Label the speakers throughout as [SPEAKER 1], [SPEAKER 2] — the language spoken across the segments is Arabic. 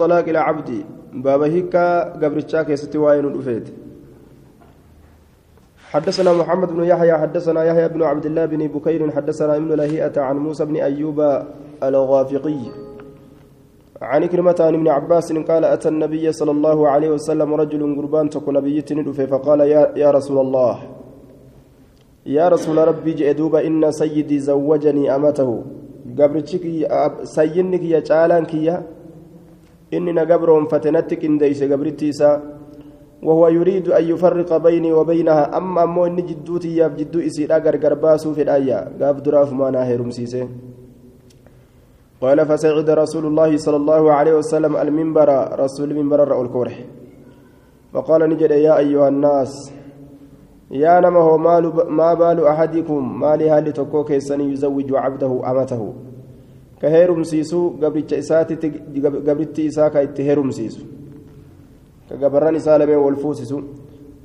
[SPEAKER 1] طلاق العبد. باب هيكا قبرتشا كيستي واين الأفيد حدثنا محمد بن يحيى حدثنا يحيى بن عبد الله بن بكير حدثنا ابن لهيئة عن موسى بن أيوب الغافقي. عن كلمة عن ابن عباس قال أتى النبي صلى الله عليه وسلم رجل قربان تكون نبيتني فقال يا, يا رسول الله. يا رسول ربي جئدوب إن سيدي زوجني أمته. قبرتشك سينك يا جالانك يا inni na gabroonfate natti qindeeyse gabritti وهو يريد أن يفرق بيني وبينها. أما أمو إني جدوتي يا جدو إسيرا غرغر باسو في الآية. قاف دراف ما ناهر قال فسعد رسول الله صلى الله عليه وسلم المنبر رسول المنبر رأوا الكورح. فقال نجد يا أيها الناس يا نمه ما بال أحدكم؟ ما لها لتكوك يزوج عبده أمته. Ka heerumsiisu gabricha isaatitti gabritti isaa ka itti heerumsiisu. Ka gabarran isaa lameen wal fuusisu.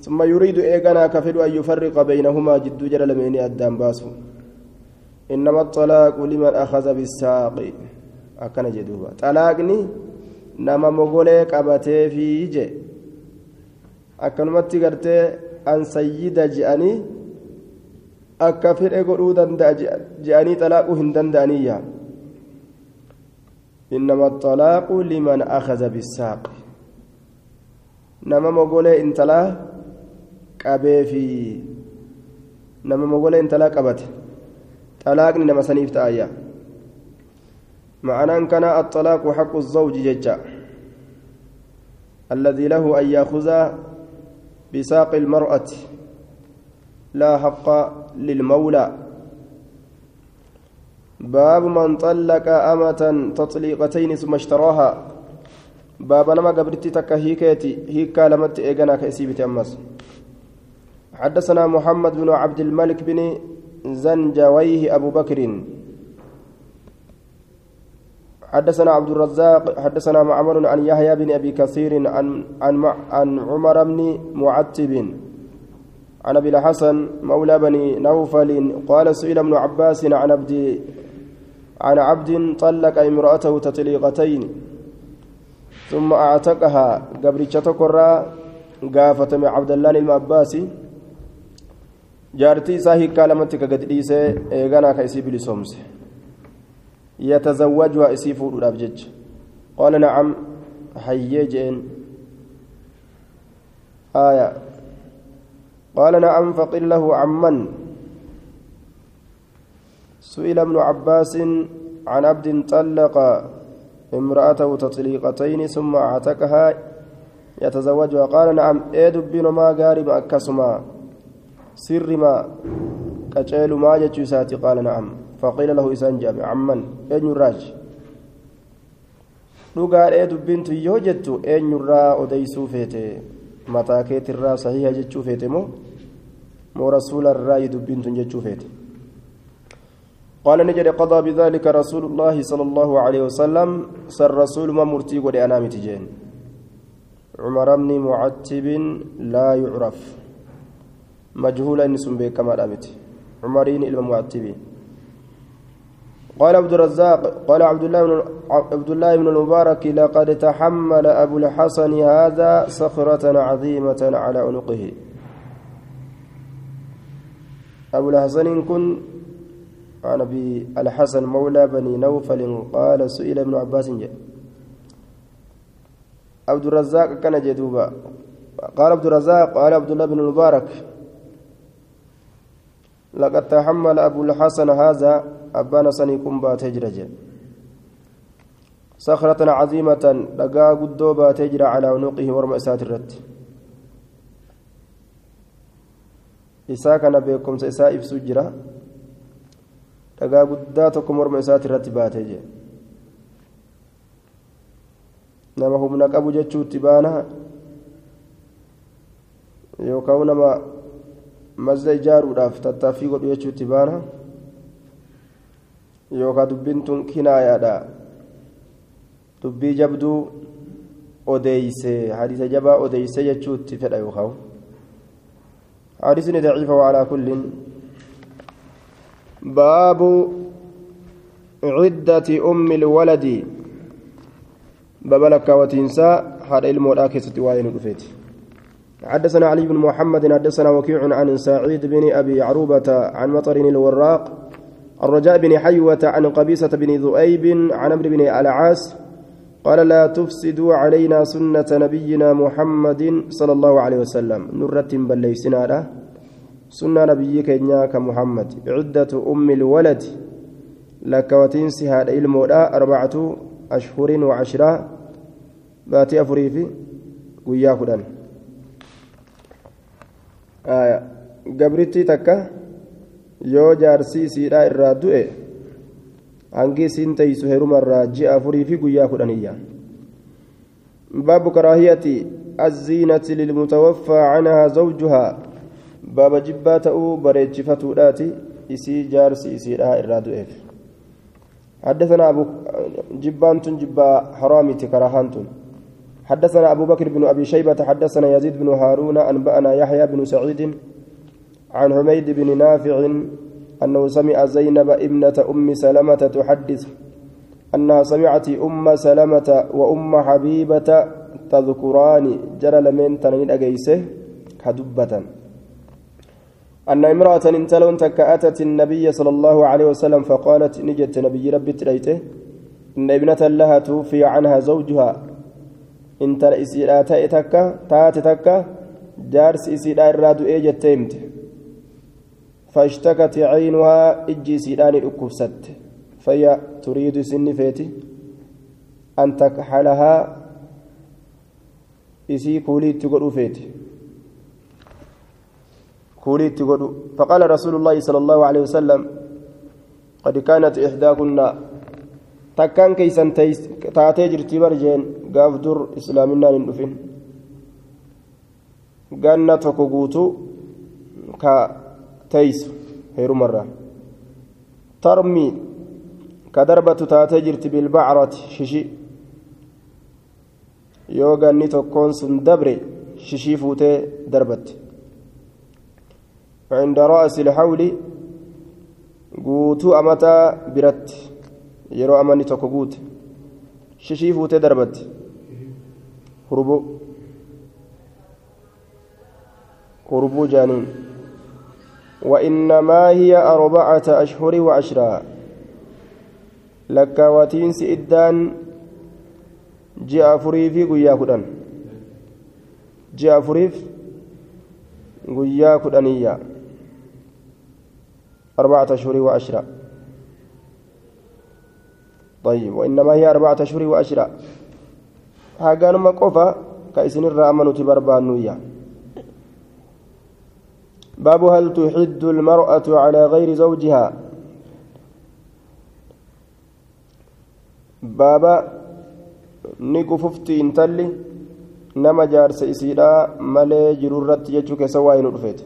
[SPEAKER 1] ثم يريد إيقنا كفر أن يفرق بينهما جد جل لمن أدام باسو إنما الطلاق لمن أخذ بالساق أكن جدوبا طلاقني نما مغولي قبتي في جي أكنمتي قرتي أن سيد جأني أكفر إيقو دندا جأني طلاق هندندانية إنما الطلاق لمن أخذ بالساق. نما مقولة انتلا قبي في نما مقولة انتلا قبت. طلاقني نما سنيف تآية معنى كان الطلاق حق الزوج ججا. الذي له أن يأخذ بساق المرأة. لا حق للمولى. باب من طلق أمة تطليقتين ثم اشتراها. باب نما قبرتي تكا هيكيتي هيكا لمت إيغانا كأسيبتي أمس. حدثنا محمد بن عبد الملك بن زنجويه أبو بكر. حدثنا عبد الرزاق حدثنا معمر عن يحيى بن أبي كثير عن عن عن عمر بن معتب. عن أبي الحسن مولى بني نوفل قال سئل ابن عباس عن عبد عن عبد طلق امرأته تطليقتين ثم أعتقها قبرتش تقرى قافة من عبد الله المعباسي جارتي ساهي كالمتك قد إيسى إيغانا كيسي بلسومس يتزوجها إسيفو الأبجج قال نعم حيجين آية. قال نعم فقل له عمن. سئل ابن عباس عن عبد طلق امرأته تطليقتين ثم اعتقها يتزوجها قال نعم ايد بن ما قارب أكسما؟ سر ما كجيل ما جتشساتي قال نعم. فقيل له إسان جامع عمن أين الراج dhugaadhee dubbintu yoo jettu eenyurraa odeysuu feete mataa keetirraa sahiha jechuu feete moo moo rasuularraa dubbintun jechuu feete قال نجد قضى بذلك رسول الله صلى الله عليه وسلم سر رسول ما مرتي قد أنام تجين عمر بن معتب لا يعرف. مجهولا نسم كما رأمت عمرين المعتب قال عبد الرزاق قال عبد الله بن عبد الله بن المبارك لقد تحمل أبو الحسن هذا صخرة عظيمة على عنقه. أبو الحسن كن عن أبي الحسن مولى بني نوفل قال سئل ابن عباس عبد الرزاق كان جدوبا. قال عبد الرزاق قال عبد الله بن المبارك. لقد تحمل أبو الحسن هذا أبان سنيكم باتجرج صخرة عظيمة لقا قدو باتجر على عنقه ورمى ساترت إساء كان بكم سيساء إفسجرة dhagaa guddaa tokko morma isaati irratti baatee jee nama humna qabu jechuutti baana. Yookaan nama mazda ijaaruudhaaf tattaaffii godhu jechuutti baana. Yookaan dubbiin tun kinaayaadha. Dubbii jabduu odeeyse hadiisa jabaa odeeyse jechuutti fedha yookaan. Hadiisni daciifa waa alaa kulliin. باب عدة أم الولد. باب لكاوتينسا هذا الموضوع كيست وين حدثنا علي بن محمد حدثنا وكيع عن سعيد بن أبي عروبة عن مطر الوراق الرجاء بن حيوة عن قبيصة بن ذؤيب عن عمرو بن العاص قال لا تفسدوا علينا سنة نبينا محمد صلى الله عليه وسلم. نرة بل ليسنا سنة نبيك إنياك محمد عدة أم الولد لك وتنسي هذا المولى أربعة أشهر وعشرة باتي أفريفي وياكدن آية قبرتي تكا yoo jaarsii isiidhaa irraa du'e hangi isiin teeysu heerumarraa ji'a afurii fi guyyaa kudhaniyya baabu karaahiyati azziinati lilmutawaffaa canhaa zawjuhaa baaba jibbaa ta'uu bareechifatuudhaati. Isii jaarsi isiidhaa irraa du'eef. حدثنا أبو جبان جبا حرامي كراهانت حدثنا أبو بكر بن أبي شيبة حدثنا يزيد بن هارون أنبأنا يحيى بن سعيد عن حميد بن نافع أنه سمع زينب ابنة أم سلمة تحدث أنها سمعت أم سلمة وأم حبيبة تذكران جرى لمن تنين أجيسه كدبة أن امرأة انتلون أتت النبي صلى الله عليه وسلم فقالت نجت نبي ربي تريته إن ابنة لها توفي عنها زوجها. انت إسيرا تأتك تاتتك جارس إسيرا الرادو إيجت تيمت. فاشتكت عينها إجي سيدان الأكفست فهي تريد سن أن تكحلها إسي كولي تقول فيتي. كولي تقول فقال رسول الله صلى الله عليه وسلم قد كانت إحداكن jirtii barjeen gaaf dur islaaminaan hin dhufin ganna tokko guutuu ka teeysu heerumarraa tarmii ka darbatu taatee jirti bilbacrati shishi yoo ganni tokkoon sun dabre shishii fuutee darbatti عند رأس الحول amataa biratti yeroo amanni tokko guute shishii fuutee darbatti hurbuu hurbuu jaaniin وإنما هي أربعة أشهر وعشرة لكاواتين سئدان جاء فريفي قيا كدن جاء فريف قيا كدنية أربعة أشهر وعشرة. طيب وإنما هي أربعة أشهر وعشرة. هاقان مقوفة كإسن الرأمن تبربان نويا باب هل تحد المرأة على غير زوجها؟ بابا نكففتي انتلي نما جارس إسيدا مالي جرورت يجوك سواين رفيت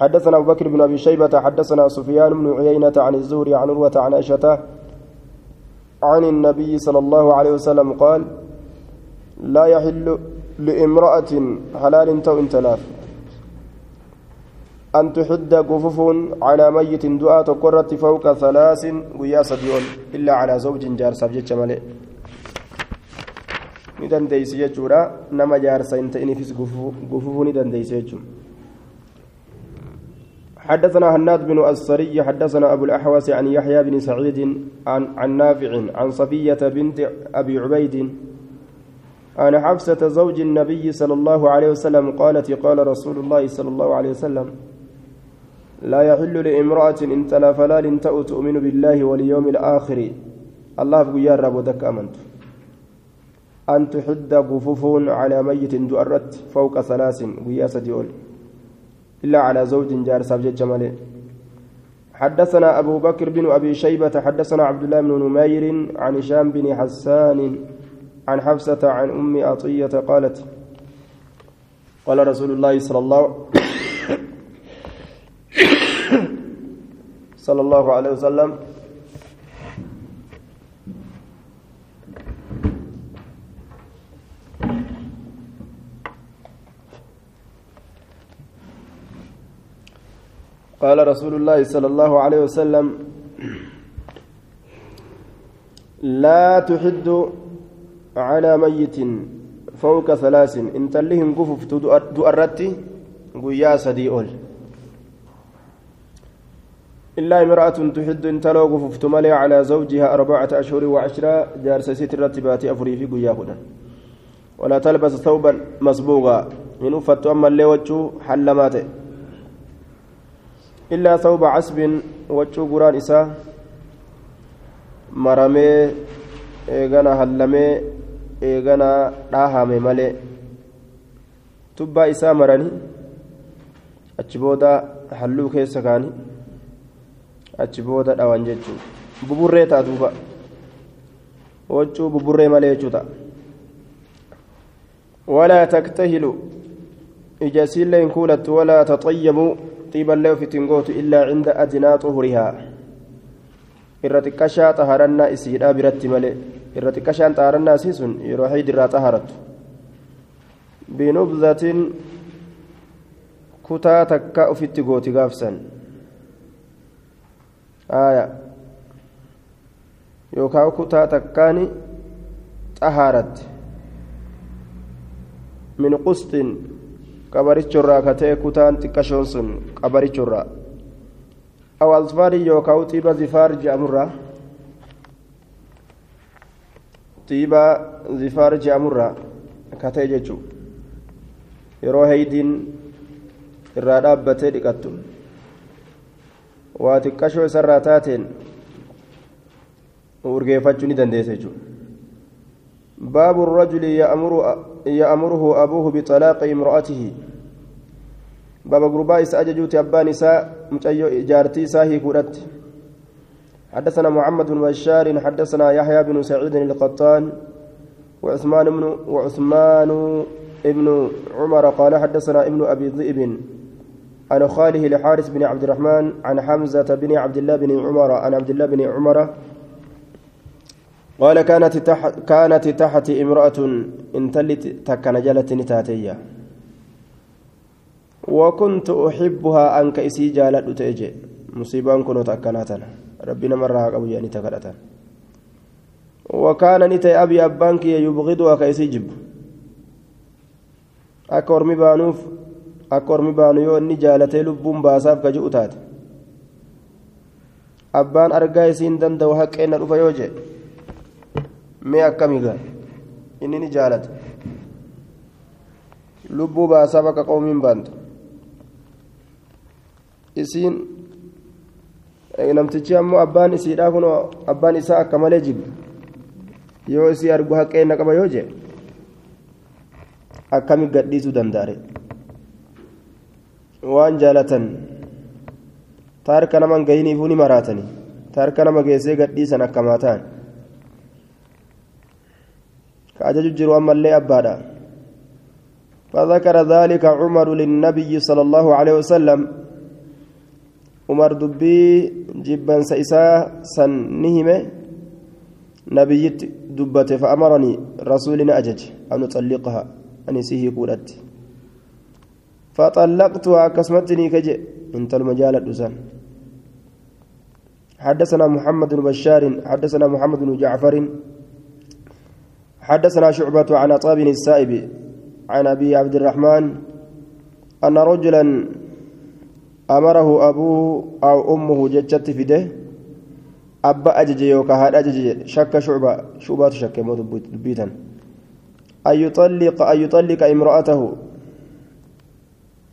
[SPEAKER 1] حدثنا أبو بكر بن أبي شيبة حدثنا سفيان بن عيينة عن الزهري عن عروة عن عائشة عن النبي صلى الله عليه وسلم قال لا يحل لامرأة حلال تو انتلاف. أن تحد قفوف على ميت دعاء تقرت فوق ثلاث ويا صديون إلا على زوج جار سبجت مالي ni dandeeysi jechuudha nama jaarsa hin ta'iniifis gufufuu ni dandeeysi jechuudha حدثنا هناد بن السري حدثنا أبو الأحوص عن يحيى بن سعيد عن, عن نافع عن صفية بنت أبي عبيد عن حفصة زوج النبي صلى الله عليه وسلم قالت قال رسول الله صلى الله عليه وسلم لا يحل لامرأة إن تلا فلا تأو تؤمن بالله واليوم الآخر. الله بقول رب ودك أمنت. أن تحد قفوف على ميت دؤرت فوق ثلاث ويا سديول إلا على زوج جار سبج جمال حدثنا أبو بكر بن أبي شيبة حدثنا عبد الله بن نمير عن هشام بن حسان عن حفصة عن أم عطية قالت قال رسول الله صلى الله صلى الله عليه وسلم قال رسول الله صلى الله عليه وسلم لا تحد على ميت فوق ثلاث. إن تلهم قفف دؤرتي قيا سدي أول. إلا امرأة تحد إن تلو قففت ملي على زوجها أربعة أشهر وعشرة جارس ست الرتبات أفري في قيا ولا تلبس ثوبا مسبوغا. من أفت أما اللي وجه حلماته إلا ثوب عسب وجه قران إساه maramee eegana hallamee eegana dhaahame malee tubbaa isaa maranii achi booda halluu keessa kaanii achi booda dhawan jechuun buburree ta'a duuba waccuu buburree malee jechuu ta'a walaa taktahilu ijasiillee hin kuulattu walaa taxayyabu xiiballee ofittiin gootu illaa cinda adinaa xuhurihaa irra xiqqashaa xaharannaa isiidhaa biratti malee irra xiqqashaan xaharannaa isii sun yeroo hiidirraa xaharattu binubzatin kutaa takka ufitti gooti gaafsan aya yookaan kutaa takkaani xahaaratti min qustin qabarichurraa katee kutaan xiqqashoon sun qabarichurraa. Awaalsfaarii yookaan xiiba zifaar je'amurraa xiiba zifaar je'amurraa katee jechuun yeroo haydiin irraa dhaabbatee dhiqattu. Waa xiqqashoo isarraa taateen urgeeffachuu ni dandeessa jechuudha. Baaburra julii yaa'amuru. Ya'amuruhu abuuhu bixalaaqi imro'atihi بابا غربا إسا أججوت أبان إسا جارتي ساهي كورت حدثنا محمد بن بشار حدثنا يحيى بن سعيد القطان وعثمان بن وعثمان ابن عمر قال حدثنا ابن أبي ذئب عن خاله لحارث بن عبد الرحمن عن حمزة بن عبد الله بن عمر عن عبد الله بن عمر قال كانت تحت كانت تحت امرأة انتلت تكن جلت نتاتيه وكنت أحبها أنك إسي جالت تأجي مصيبة كنت أكناتنا ربنا مرة قبل يعني تكرتا وكان نتي أبي أبانك يبغضها كإسي جب. أكورمي بانوف أكورمي بانو جالتي لبون باساف كجو تات أبان أرقا إسين دندو حق إن رفا يوجي مي أكامي قال إني جالت lubbuu baasaa bakka qoomiin baantu isiin namtichi ammoo abbaan isiidhaa kun abbaan isaa akka malee jibu yoo isii argu haqeenna qaba yoo jee akkami gadhiisuu danda'are waan jaalatan taarka naman gahiniifuu ni maraatanii taarka nama geessee gadhiisan akkamaa ka ajaju jiru ammallee abbaadha فذكر ذلك عمر للنبي صلى الله عليه وسلم. عمر دبي جبا سيسا سنهمة. نبيت دبته فأمرني رسولنا أجج أن أطلقها. أن يسيه قولت فطلقتها كسمتني كجئ انت المجال الأسان. حدثنا محمد بن بشار حدثنا محمد بن جعفر. حدثنا شعبة عن عطاء السائب عن أبي عبد الرحمن أن رجلا أمره أبوه أو أمه ججت فده أبا أجج يوكا هذا أجج شك شعبة شعبة شك بيتا. أن يطلق أن يطلق امرأته.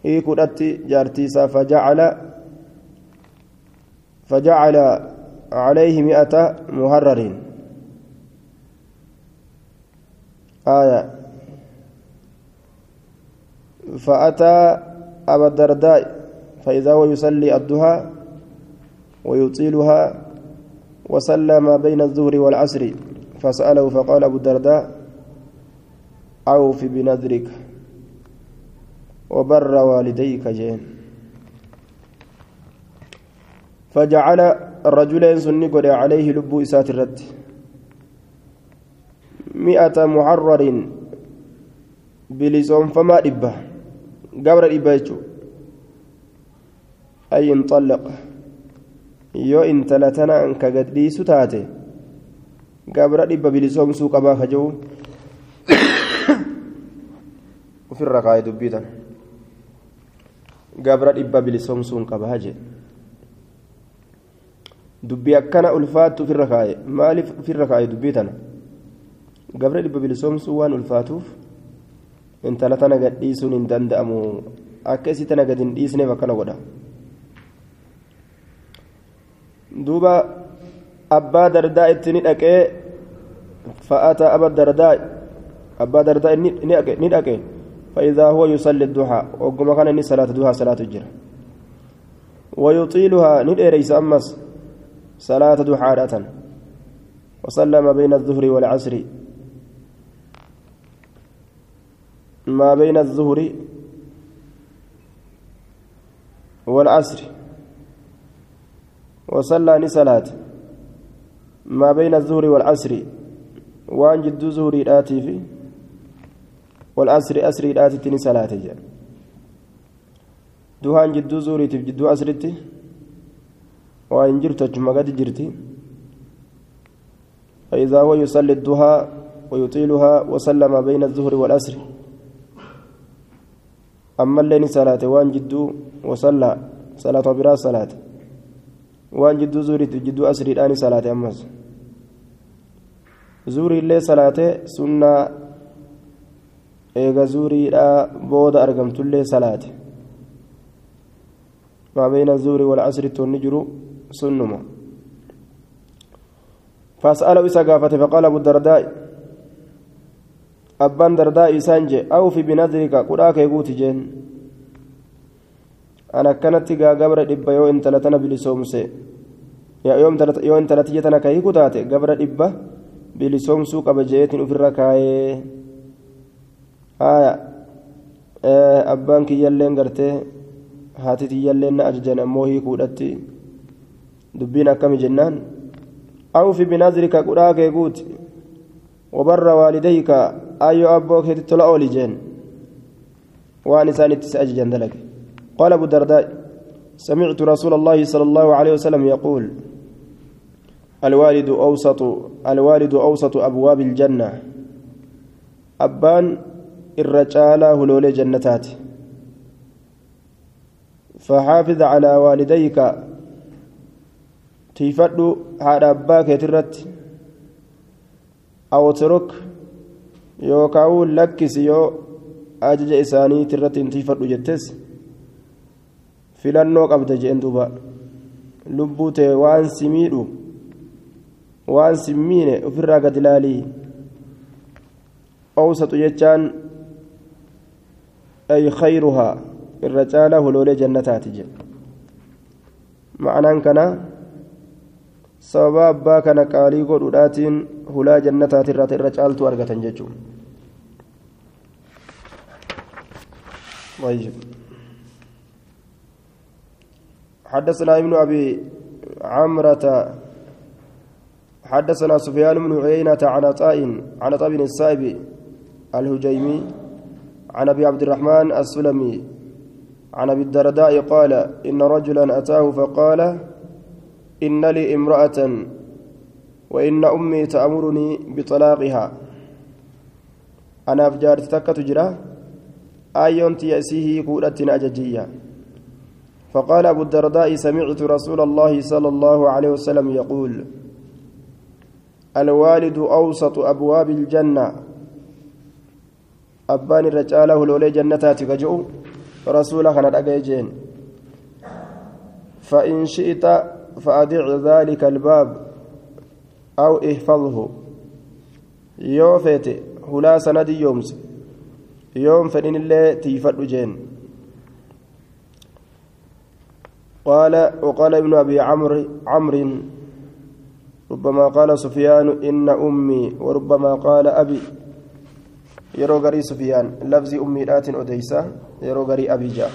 [SPEAKER 1] هي كنت جارتيسا فجعل فجعل عليه مئة مهرر آية. فأتى أبا الدرداء فإذا هو يصلي الضحى ويطيلها وصلى ما بين الظهر والعصر فسأله فقال أبو الدرداء أوف بنذرك وبر والديك جين فجعل الرجلين سنقل عليه لب إسات الرد. مئة محرر بلسون فما إبه قبر إبه أي انطلق intala tana ka gadhiisu taate gabra dhibba bilisoomsuu qabaa ka jiru ofirra kaa'e dubbii tan gabra dhibba bilisoomsuun qabaa jee dubbii akkana ulfaattu ofirra kaa'e maaliif ofirra kaa'e dubbii tana gabra dhibba bilisoomsuu waan ulfaatuuf intala tana gadhiisuun hin danda'amu akka isii tana gad hin dhiisneef akkana godha duuba abbaa dardaa itti ni dhaqee fa'aata abba dardaa abbaa dardaa ni dhaqe فإذا هو يصلي الضحى وقم كان صلاة الضحى صلاة الجرة ويطيلها نديريس أمس صلاة ضحى وصلى ما بين الظهر والعصر ما بين الظهر والعصر وصلى نسلات ما بين الظهر والعصر وان جد ظهري آتي في والعصر أسري آتي تني صلاة دوهان في جد أسرتي وان جرت جرتي. فإذا هو يصلي الضحى ويطيلها وصلى ما بين الظهر والعصر. أما الليل صلاة وان جدو وصلى صلاة برا صلاة. وان جدو زوري جدو أسري الآن صلاة أمس. زوري اللي صلاة سنة. إيغا زوري لا بود أرقمت اللي صلاة. ما بين الزور والعصر تنجر سنما. فأسأله إسا فقال أبو الدرداء abbaan dardaa isaan je awfi binadrika qudhaa kee guuti jeen. An akkanatti gaa gabra dhibba yoo intala tana bilisoomse yoo intala tiyya tana ka hiku taate gabra dhibba bilisoomsuu qaba jeetin ufirra kaayee. Aya abbaan kiyyalleen gartee haati tiyyalleen na ajajan ammoo hiikuudhatti dubbiin akkami jennaan? Awfi binadrika qudhaa kee guuti. Wabarra waalidayka والديك أي أبوك تطلع أولي جين. وأن إنسان تسأج جندلك قال أبو الدرداء سمعت رسول الله صلى الله عليه وسلم يقول الوالد أوسط الوالد أوسط أبواب الجنة. أبان الرجال هلول جنتات. فحافظ على والديك. تيفد هذا أباك يترت أو yookaan lakkisi yoo ajaja isaanii irratti hin tiifadhu jettes filannoo qabda jeen duuba. Lubbuu ta'e waan si miidhu waan si miine ofirraa gad ilaalii. Owsatu jechaan ay khayruhaa irra caalaa holoolee jannataati jedhu ma'anaan kana sababa abbaa kana qaalii godhudhaatiin hulaa jannataati irraa irra caaltuu argatan jechuudha. حدثنا ابن أبي عمرة حدثنا سفيان بن عيينة عن عطاء عن عطاء بن السائب الهجيمي عن أبي عبد الرحمن السلمي عن أبي الدرداء قال إن رجلا أتاه فقال إن لي امرأة وإن أمي تأمرني بطلاقها. أنا افجرت تكت جرا؟ آيون تيسيه كودت اججيه فقال أبو الدرداء سمعت رسول الله صلى الله عليه وسلم يقول الوالد أوسط أبواب الجنة. أبان الرجال هلولي جنتاتك جو رسولك ندأجين فإن شئت فأدع ذلك الباب أو احفظه. يوفيت هلا سندي يومس. يوم فإن الله تيفد جين. قال وقال ابن أبي عمرو عمرو ربما قال سفيان إن أمي وربما قال أبي. يرو غري سفيان لفظ أمي آت أديسة يرو غري أبي جاء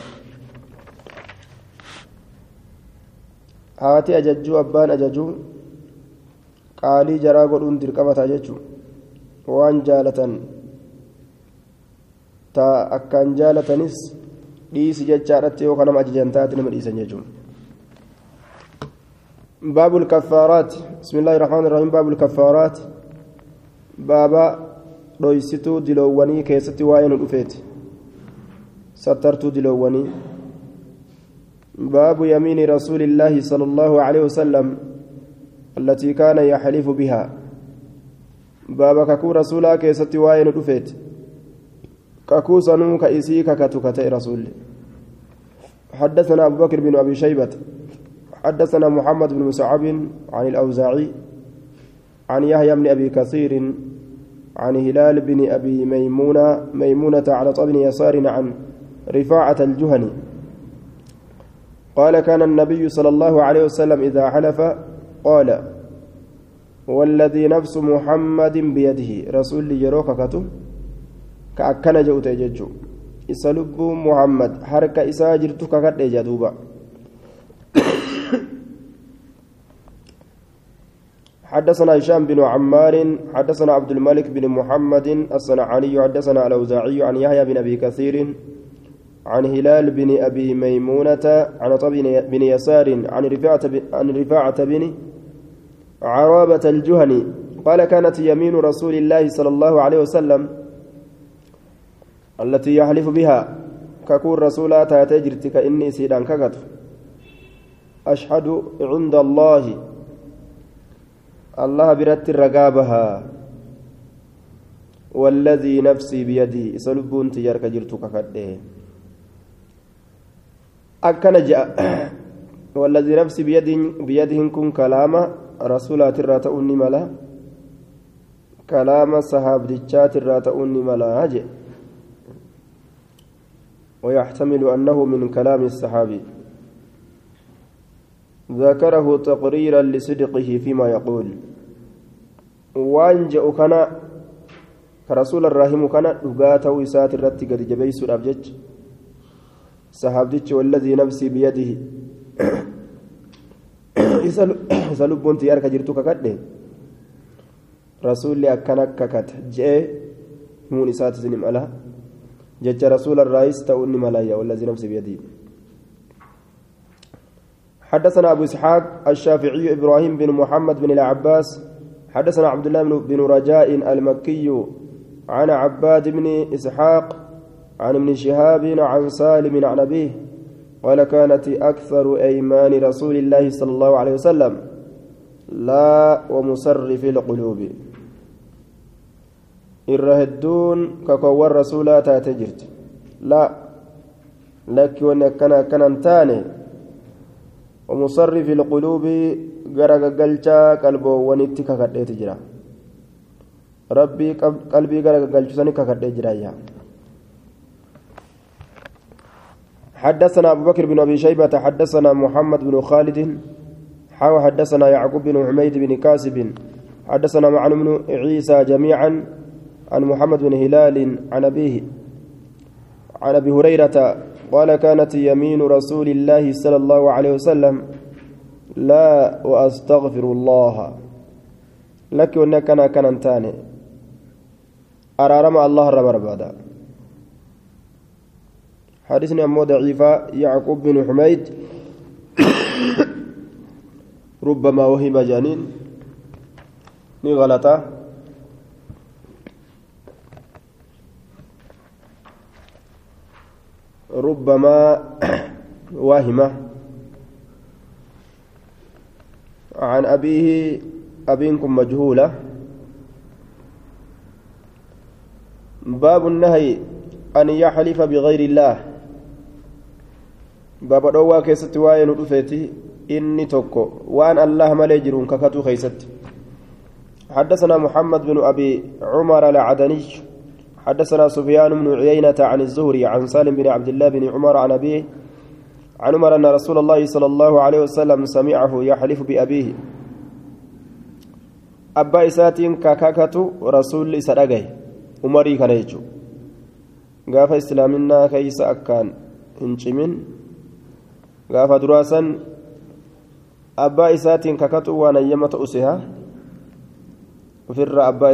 [SPEAKER 1] haati ajajjuu abbaan ajajuu qaalii jaraa godhuun dirqamata jechuu waan jaalatan ta akkaan jaalatanis dhiisi jechaadhatti yoo kanama ajajan taate nama dhiisan jechuun باب الكفارات بسم الله الرحمن الرحيم باب الكفارات بابا diloowwanii keessatti waa'ee nu dhufeeti sattartuu diloowwanii باب يمين رسول الله صلى الله عليه وسلم التي كان يحلف بها باب ككو رسولا كيستي واين دفيت ككو سنو كإسي ككتو كتئ رسول حدثنا أبو بكر بن أبي شيبة حدثنا محمد بن مسعب عن الأوزاعي عن يحيى بن أبي كثير عن هلال بن أبي ميمونة ميمونة على طبن يسار عن رفاعة الجهني. قال كان النبي صلى الله عليه وسلم إذا حلف قال والذي نفس محمد بيده. رسول يروك كتب. كأكن جوت يججو إسلب محمد حركة إساجرتك كد جدوبا حدثنا هشام بن عمار حدثنا عبد الملك بن محمد الصنعاني حدثنا الأوزاعي عن يحيى بن أبي كثير عن هلال بن أبي ميمونة عن طبي بن يسار عن رفاعة بن, عن رفاعة بن عرابة الجهني قال كانت يمين رسول الله صلى الله عليه وسلم التي يحلف بها ككون رسولا تاتجرتك إني سيدان ككت أشهد عند الله. الله برت الرقابها. والذي نفسي بيده سلبون تجارك جرتك akkana je'a والذي نفسي بيده بيدهن كن كلام ملا. كلام صحاب الراتؤني ملا. ويحتمل أنه من كلام الصحابي. ذكره تقريرا لصدقه فيما يقول. وان جاء كان كرسول الراهيم كان دغاته وسات الرت قد جبيس الأبجج. صحابتي والذي نفسي بيده. isa lubbuun xiyyaar ka jirtu kakadhe rasuulli akkana kakate je'ee himuun isaatis ni mala rasuula irraayis ta'uun ni malayya والذي نفسي بيده. حدثنا أبو إسحاق الشافعي إبراهيم بن محمد بن العباس. حدثنا عبد الله بن رجاء المكي عن عباد بن إسحاق عن ابن شهاب عن سالم عن أبيه قال كانت أكثر أيمان رسول الله صلى الله عليه وسلم. لا ومصرف القلوب. الرهدون ككور رسولا تاتجرت لا لك ونكنا كنا تاني ومصرف القلوب غرق قلشا قلبه ونتك كديت جرا ربي قلبي غرق قلشا كديت جرا حدثنا أبو بكر بن أبي شيبة حدثنا محمد بن خالد حاو حدثنا يعقوب بن حميد بن كاسب حدثنا معن بن عيسى جميعا عن محمد بن هلال عن أبيه عن أبي هريرة قال كانت يمين رسول الله صلى الله عليه وسلم. لا وأستغفر الله. لك وإنك أنا كان تاني أرارم الله رب ربادا. حديثنا أمو ضعيفة يعقوب بن حميد. ربما وهم جانين ني غلطة ربما واهمة. عن أبيه أبينكم مجهولة. باب النهي أن يحلف بغير الله. باب دوا كيست واين رفيتي إني توكو. وأن الله مليجرون ككتو خيست حدثنا محمد بن أبي عمر العدني. حدثنا سفيان بن عيينة عن الزهري عن سالم بن عبد الله بن عمر عن أبيه عن عمر أن رسول الله صلى الله عليه وسلم سمعه يحلف بأبيه. أبا إساتين كاكاكتو رسول إسرائيل عمري كان يجو. gaafa islaaminaa keeysa akkaan hin cimin gaafa duraasan abbaa isaatiin kakatu waan ayyama ta'u seha ofirra abbaa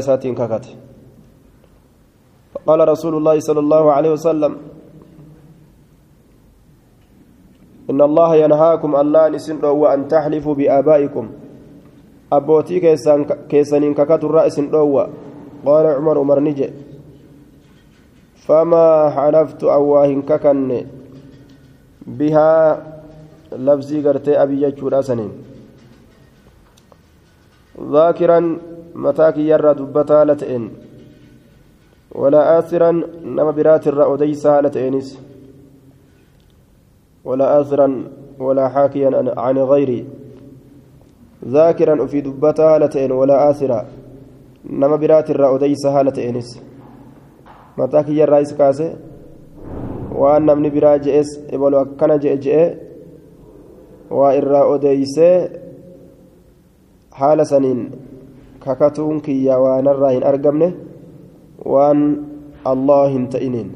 [SPEAKER 1] فقال رسول الله صلى الله عليه وسلم إن الله ينهاكم الله نسن أن تحلفوا بآبائكم. أبوتي كيسانين ككت الرأس قال عمر عمر نجي. فما حلفت أواهن ككن بها لفظي قرتي أبي يجور أسنين ذاكرا متاك يرى دبتا لتئن. ولا آثرا نما برات الرأوديسا لتئنس. ولا آثرا ولا حاكيا عن غيري. ذاكرا في دبتا لتئن ولا آثرا نما برات الرأوديسا لتئنس. متاك يرى إسكاسي waan namni biraa je'es ebalu akkana je'e je'e waa irraa odeeysee haala saniin kakatuun kiyya waanarraa hin argamne allah hin ta'iniin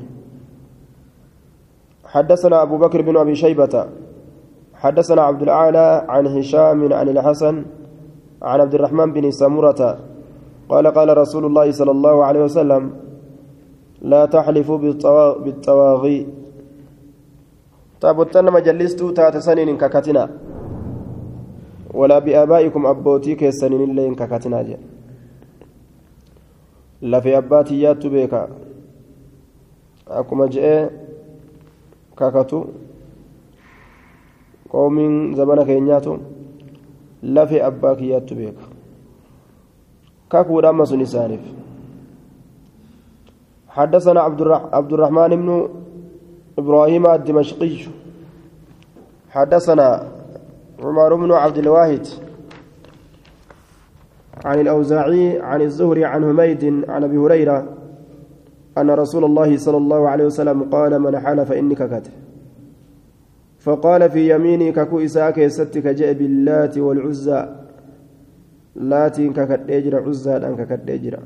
[SPEAKER 1] حدثنا أبو بكر بن أبي شيبة. حدثنا عبد الأعلى عن هشام عن الحسن عن عبد الرحمن بن سمرة. قال قال رسول الله صلى الله عليه وسلم لا تحلفوا بالطواغي. تابوتنا مجلستو تاتسنين ككتنا. ولا بآبائكم أبوتي كيسنين اللين ككتنا جي أباتي ياتو بيكا أكما جئ ككتو قومين زمن كينياتو لفي أباكي ياتو بيكا كاكو دام سني سانف حدثنا عبد الرحمن بن إبراهيم الدمشقي حدثنا عمر بن عبد الواحد عن الأوزاعي عن الزهري عن حميد عن أبي هريرة أن رسول الله صلى الله عليه وسلم قال من حلف إنك كتب فقال في يميني ككو إساك يستك جاء باللات والعزى. لاتي ككد عزى أنك كد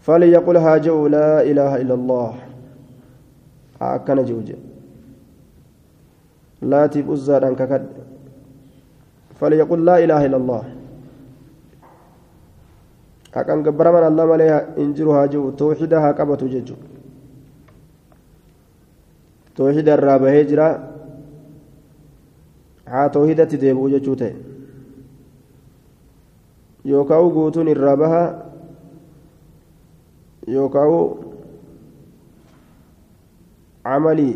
[SPEAKER 1] فليقل هاجو لا إله إلا الله. akkana ji'uje laatiif uzzaadhaan kakadhe falyaqul laa ilaaha illa allah haqan gabbaraman allah malee hin jiru haa ji'u tawxida haa qabatu jechu tawxida irraa bahee jira haa tawxidatti deebi'u jechuu ta'e yookaan guutuun irraa baha yookaan camalii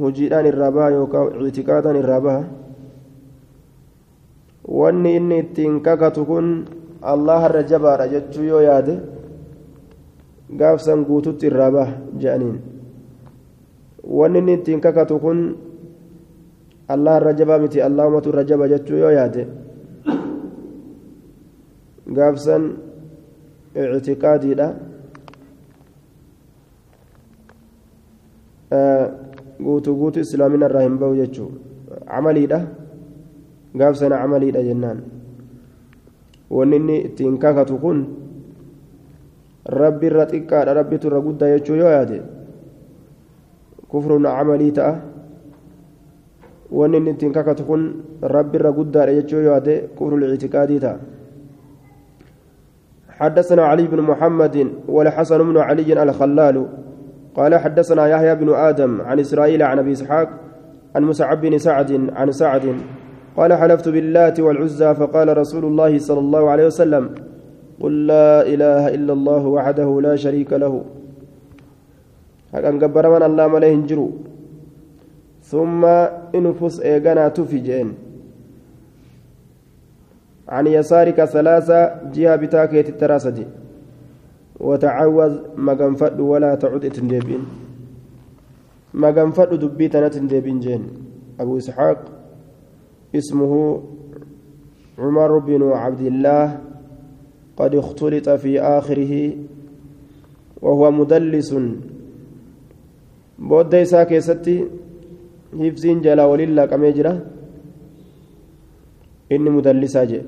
[SPEAKER 1] hojiidhaan irraa baha yookaan ictiqaadaan irraa baha wanni inni ittiin kakatu kun allaharra jabaadha jechuu yoo yaade gaafsan guututti irraa baha je'aniin wanni inni ittiin kakatu kun allaharra jabaa miti allahumatu irra jaba jechuu yoo yaade gaafsan ictiqaadiidha guutuu guutuu islaamina irraa hin bahu jechuun camaliidha gaaf sana camaliidha jennaan wanni inni ittiin kakatu kun rabbi irra xiqqaadha rabbitu irra guddaa jechuu yoo yaade kufruun camalii ta'a wanni inni ittiin kakatu kun rabbi irra guddaadha jechuu yoo yaade kufrul ictiqaadii ta'a حدثنا علي بن محمد والحسن بن علي الخلال قال حدثنا يحيى بن آدم عن إسرائيل عن أبي إسحاق عن مسعب بن سعد عن سعد قال حلفت باللات والعزى فقال رسول الله صلى الله عليه وسلم قل لا إله إلا الله وحده لا شريك له. هكذا قبر من الله مليه جرو ثم انفس إيغانا تفجين عن يسارك ثلاثة جهة بتاكية التراسة وتعوذ مغنفد ولا تعد تندبين مغنفد دبيتنا تندبين جين أبو إسحاق اسمه عمر بن عبد الله قد اختلط في آخره وهو مدلس. بود إساء كيستي هفزين جلا ولله كم يجرى. إني مدلسا جي.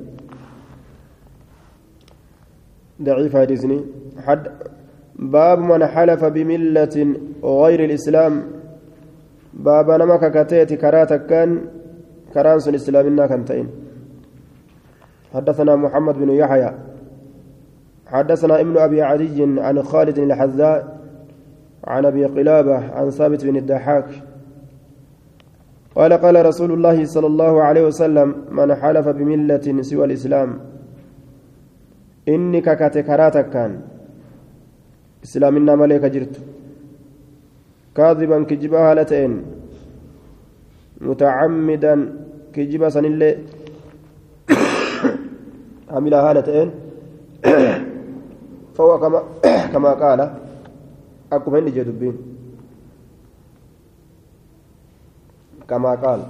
[SPEAKER 1] ضعيف حديثني حد باب من حلف بملة غير الإسلام. باب نمك كتيت كراتك كان كرانس الإسلام كنتين حدثنا محمد بن يحيى. حدثنا ابن أبي عدي عن خالد الحذاء عن أبي قلابة عن ثابت بن الضحاك. قال قال رسول الله صلى الله عليه وسلم من حلف بملة سوى الإسلام inni kakate karaa takkaan islaaminaa malee ka jirtu kaadiban kijibaa mutacammidan kijiba sanillee hamilaa haala ta'een فهو كما كما قال أكما إني جدبين كما قال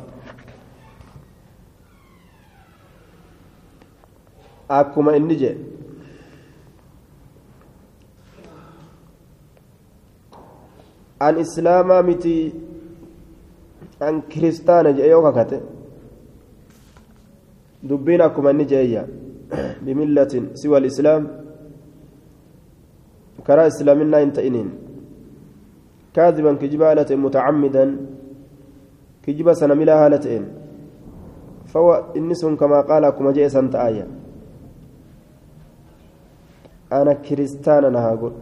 [SPEAKER 1] أكما إني جدبين an islaamaa miti an kiristaana jedhe yoo kakate kaadiban kijiba haala ta'e mutacammidan kijiba sana milaa haala ta'een fawa inni sun kamaa qaala akkuma jee san ta'ayya ana kiristaana na haa godhu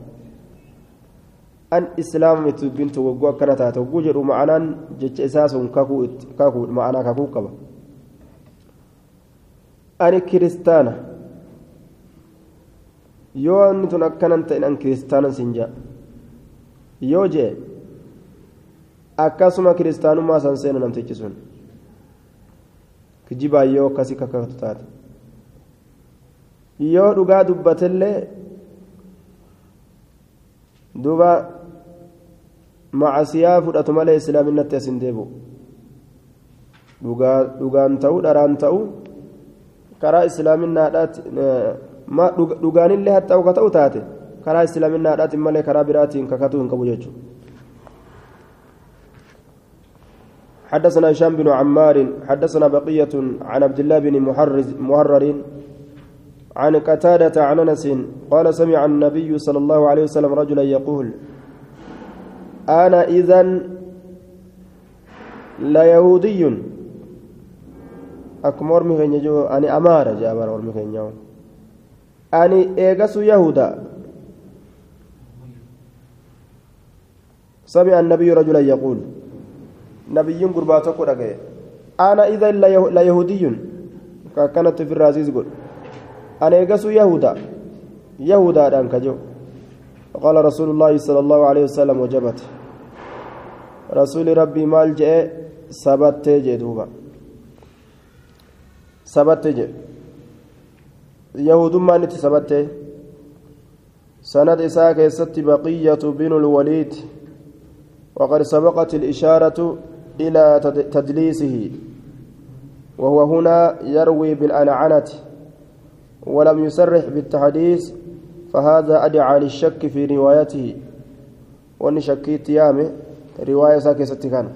[SPEAKER 1] an islaama itti dubbintu wagguu akkana taate wagguu jedhu ma'anaan jecha isaa sun kakuu ma'anaa kakuu qaba ani kiristaana yoo inni tun akkanan ta'in an kiristaana sin jaa yoo jee akkasuma kiristaanummaa san seena namtichi sun kijibaa yoo akkasii kakatu taate yoo dhugaa dubbatellee duuba macasiyaa fudhatu malee islaaminatti asin deebu dhugaan ta'u dharaan ta'u karaa islaaminaadhaati dhugaanillee haxxa'u ka ta'u taate karaa islaaminaadhaatiin malee karaa biraatiin kakatuu hin qabu jechuudha حدثنا هشام بن عمار حدثنا بقية عن عبد الله بن محرر عن قتادة عن أنس قال سمع النبي صلى الله عليه وسلم رجلا يقول أنا إذن ليهودي أكم ورمي خين جو أني أمارة جابر ورمي خين جو أني إيغس يهودا سمع النبي رجلا يقول نبي قرباتك رقي أنا إذا ليهودي كانت في الرازيز قل أنا إيغس يهودا يهودا دانك جو قال رسول الله صلى الله عليه وسلم وجبت رسول ربي مال جاء سبت جدوبا يهود ما نت سبت سند إساك ست بقية بن الوليد وقد سبقت الإشارة إلى تدليسه وهو هنا يروي بالأنعنة ولم يسرح بالتحديث فهذا أدعى للشك في روايته وأن شكيت يامه رواية ساكسة كان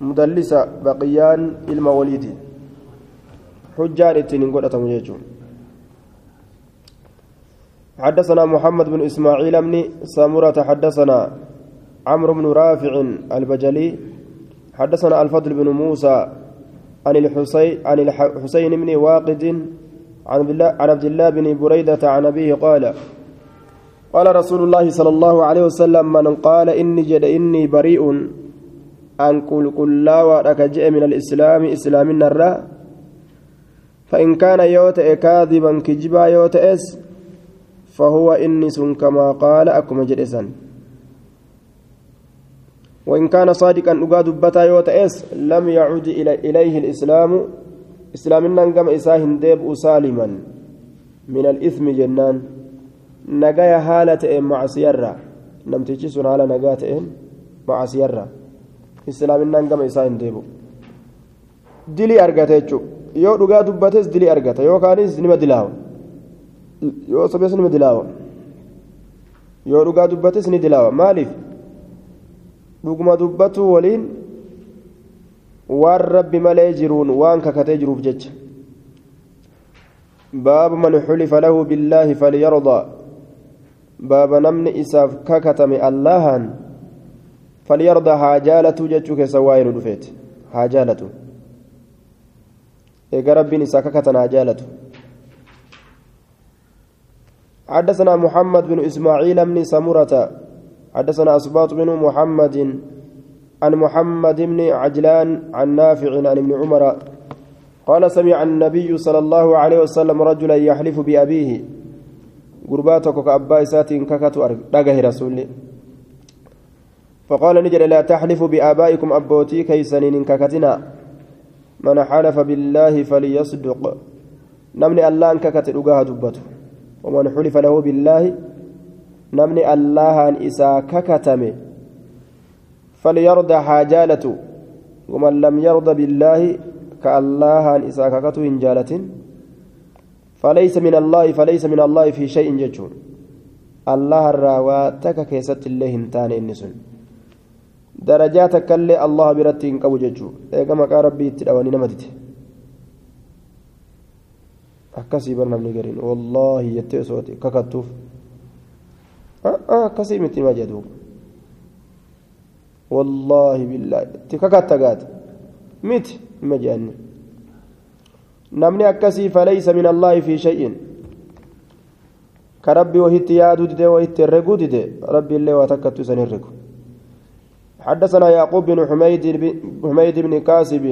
[SPEAKER 1] مدلسة بقيان الموليد حجان التنين قد أتمجيجون حدثنا محمد بن إسماعيل بن سامرة حدثنا عمرو بن رافع البجلي حدثنا الفضل بن موسى عن الحسين عن الحسين بن واقد عن عبد الله بن بريدة عن أبيه قال قال رسول الله صلى الله عليه وسلم من قال إني جد إني بريء أن قل قل لا من الإسلام إسلام النراء فإن كان يوت كاذبا كجبا يوت إس فهو إنس كما قال أكم جلسا وإن كان صادقا أقاد بتا يوت إس لم يعد إليه الإسلام إسلامنا قام إساهن ديب سالما من الإثم جنان. نجايا حالة معصيرة نمتيجي سن على نجاة معصيرة إسلامنا قام إساهن ديبو دلي أرغته yoo dhugaa dubbates dilii argata yookaanis nima dilaawa yoo sobees nima dilaawa yoo dhugaa dubbates ni dilaawa maaliif dhuguma dubbatu waliin waan rabbi malee jiruun waan kakatee jiruuf jecha باب من حلف له بالله فليرضى باب نمن إساف ككتم اللهان فليرضى هاجالة جتشك سوائر دفيت إيجا ربي إساف ككتنا هاجالة حدثنا محمد بن إسماعيل بن سمرة حدثنا أسباط بن محمد عن محمد بن عجلان عن نافع عن ابن عمر قال سمع النبي صلى الله عليه وسلم رجلا يحلف بأبيه. قرباتك كأبا إسات ككت رقه رسول. فقال نجر لا تحلفوا بآبائكم أبوتي كيسنين ككتنا. من حلف بالله فليصدق. نمني الله ككت رقها دبته. ومن حلف له بالله نمني الله أن إسا ككتمه. فليرضى حاجالته. ومن لم يرضى بالله كالله أن إسا ككته إن فليس من الله فليس من الله في شيء ججون الله الراوى تك كيست الله انتان إنسون. درجات كله الله برتين قبو ججو إيقا مقا ربي تدواني نمدت sooti kakattuuf akkasii miti ma jedhu wallaahi billaahi itti kakatta gaate miti ima jeanni namni akkasii falaysa min allaahi fi shay'in ka rabbi wahitti yaaduu dide wahitti herreguu dide rabbi illee waa takkattu isan herregu حدثنا يعقوب بن حميد حميد بن كاسب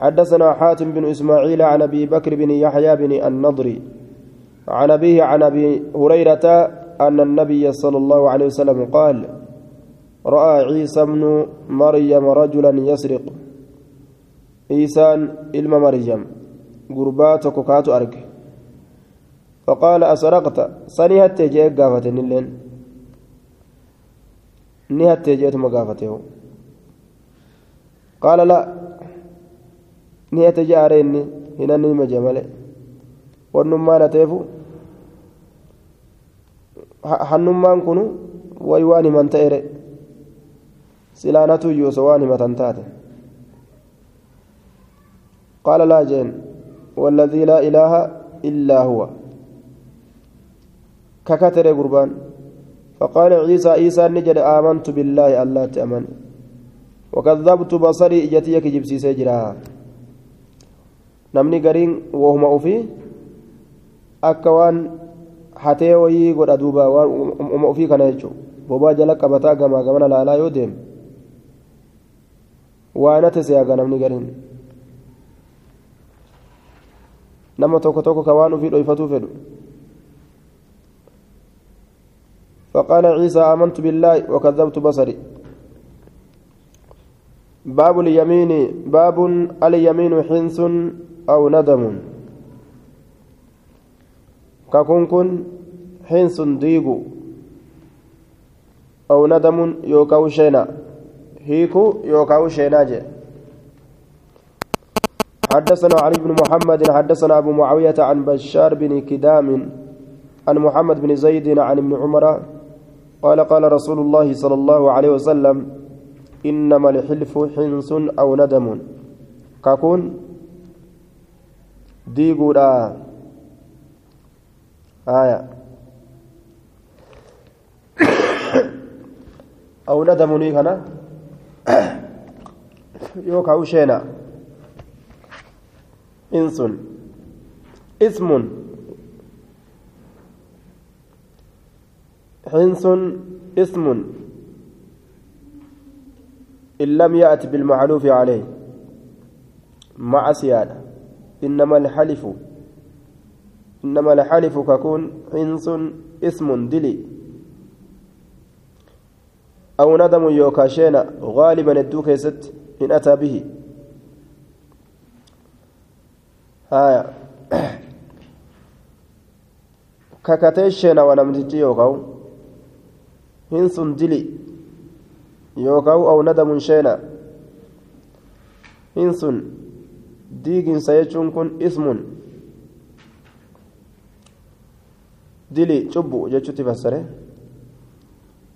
[SPEAKER 1] حدثنا حاتم بن إسماعيل عن أبي بكر بن يحيى بن النضري عن أبيه عن أبي هريرة أن النبي صلى الله عليه وسلم قال رأى عيسى بن مريم رجلا يسرق. عيسى علم مريم قربات كوكات ارك فقال أسرقت؟ سنيهت جيك قافتني اللين نهت جيت مقافته قال لا نهت جاريني هنا نيم جمالي ونما نتيفو himan ta'ere silaanatu iyyuu osoo waan himatan taate qaala laa jeen والذي لا إله إلا هو ككتر قربان فقال عيسى عيسى نجد آمنت بالله الله تأمن وكذبت بصري إجتيك جبسي سجرا نمني قرين وهم أوفي أكوان hatee wayii godha duuba uma ofii kana jechuun bobaa jala qabataa gamaa gamana laalaa yoo deemu waanate seeyaga namni gariin nama tokko tokko ka waan ofii dhoyfatuu فقال عيسى آمنت بالله وكذبت بصري. باب اليمين باب اليمين حنس أو ندم. kun hinsun diigu aw nadamun yookaan sheena hiiku yookaan sheenaa jedhe حدثنا علي بن محمد حدثنا أبو معاوية عن بشار بن كدام عن محمد بن زيد عن ابن عمر قال قال رسول الله صلى الله عليه وسلم إنما الحلف حنس أو ندم. ككون ديغودا آية. أو ندم هنا يوكا وشينا إنس اسم. حنس اسم إن لم يأت بالمعلوف عليه. مع سيادة إنما الحلف إنما الحلف ككون حنس اسم دلي. أو ندم يوكاشينا غالبا الدوك ست إن أتى به. هايا ككتيشينا ونمتجي يوكاو حنس دلي يوكاو أو ندم شينا حنس ديجن سيجون كن اسم jechuutti fassare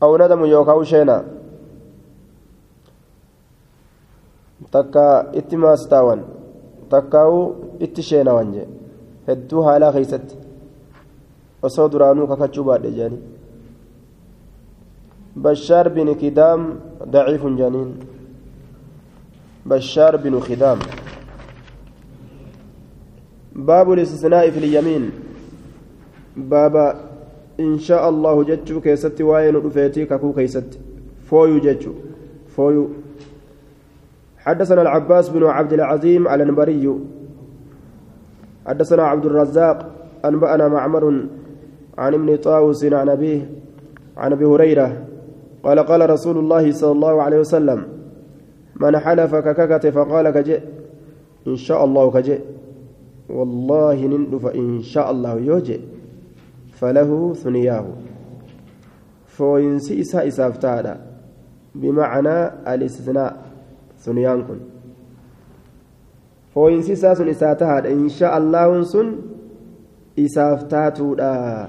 [SPEAKER 1] aw nadamu yookaan sheena takka itti maastaawan takkaa'u itti sheenawan jee hedduu haalaa keeysatti osoo duraanuu kakachuu baadhe jeeni بشار بن كدام ضعيف جنين. بشار بن خدام. باب الاستثناء في اليمين. baaba inshaa allahu jechuu keessatti waa'ee nu dhufeetii kakuu keeysatti fooyuu jechuu fooyuu حدثنا العباس بن عبد العظيم الأنبري. حدثنا عبد الرزاق أنبأنا معمر عن ابن طاووس عن أبيه عن أبي هريرة قال قال رسول الله صلى الله عليه وسلم من حلف كككت فقال كجئ إن شاء الله كجئ. والله نندف إن شاء الله يوجئ فله ثنياه. فوينسي إساء إسافتادا بمعنى الاستثناء ثنيان كن. فوينسي إساء إساتها إن شاء الله سن إسافتاتودا.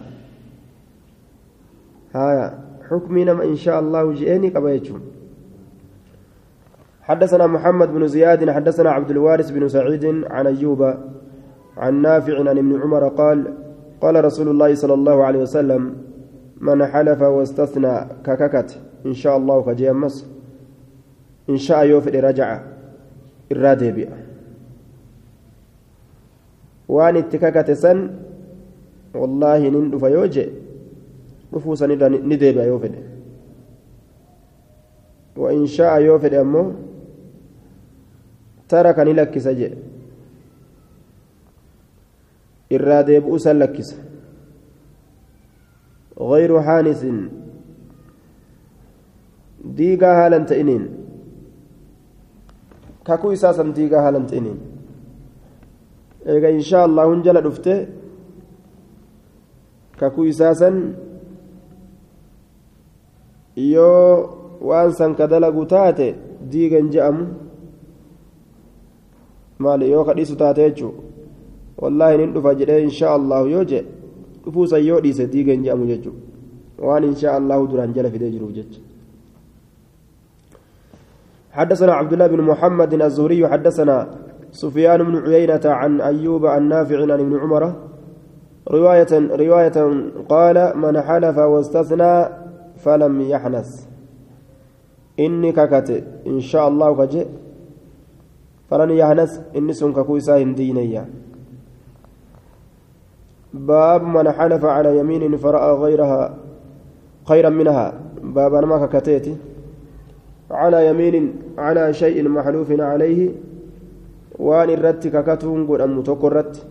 [SPEAKER 1] هايا. حكمي نما إن شاء الله جئني قبيتشون حدثنا محمد بن زياد حدثنا عبد الوارث بن سعيد عن أيوب عن نافع عن ابن عمر قال قال رسول الله صلى الله عليه وسلم من حلف واستثنى كككت إن شاء الله كجيمس إن شاء يوفد رجع الرادي بيع وان اتككت سن والله نندف يوجئ رفوسا نديب يوفد وإن شاء يوفد أمه ترك نلكس جئ irraa deebi'uu san lakkisa غير haalan ta'iniin kakuu isaa san diigaa haalan ta'iniin eega inshaa allahun jala dhufte kakuu isaa san yoo waan san ka dalagu taate diigan je'amu maali yoo kadhiisu taate jechuu wallaahi nin dhufa jedhee inshaa allahu yoo je dhufuusan yoo dhiise diigan je'amu jechuu waan inshaa allahu duraan jala fidee jiruuf jecha حدثنا عبد الله بن محمد الزهري حدثنا سفيان بن عيينة عن أيوب عن نافع عن ابن عمر رواية رواية قال من حلف واستثنى فلم يحنث. إني ككت إن شاء الله كجئ فلن يحنث إني سنك كويسا هندينيا. باب من حلف على يمين فرأى غيرها خيرا منها. باب أنا ما ككتيتي على يمين على شيء محلوف عليه وان الرت ككتون قد أم تكرت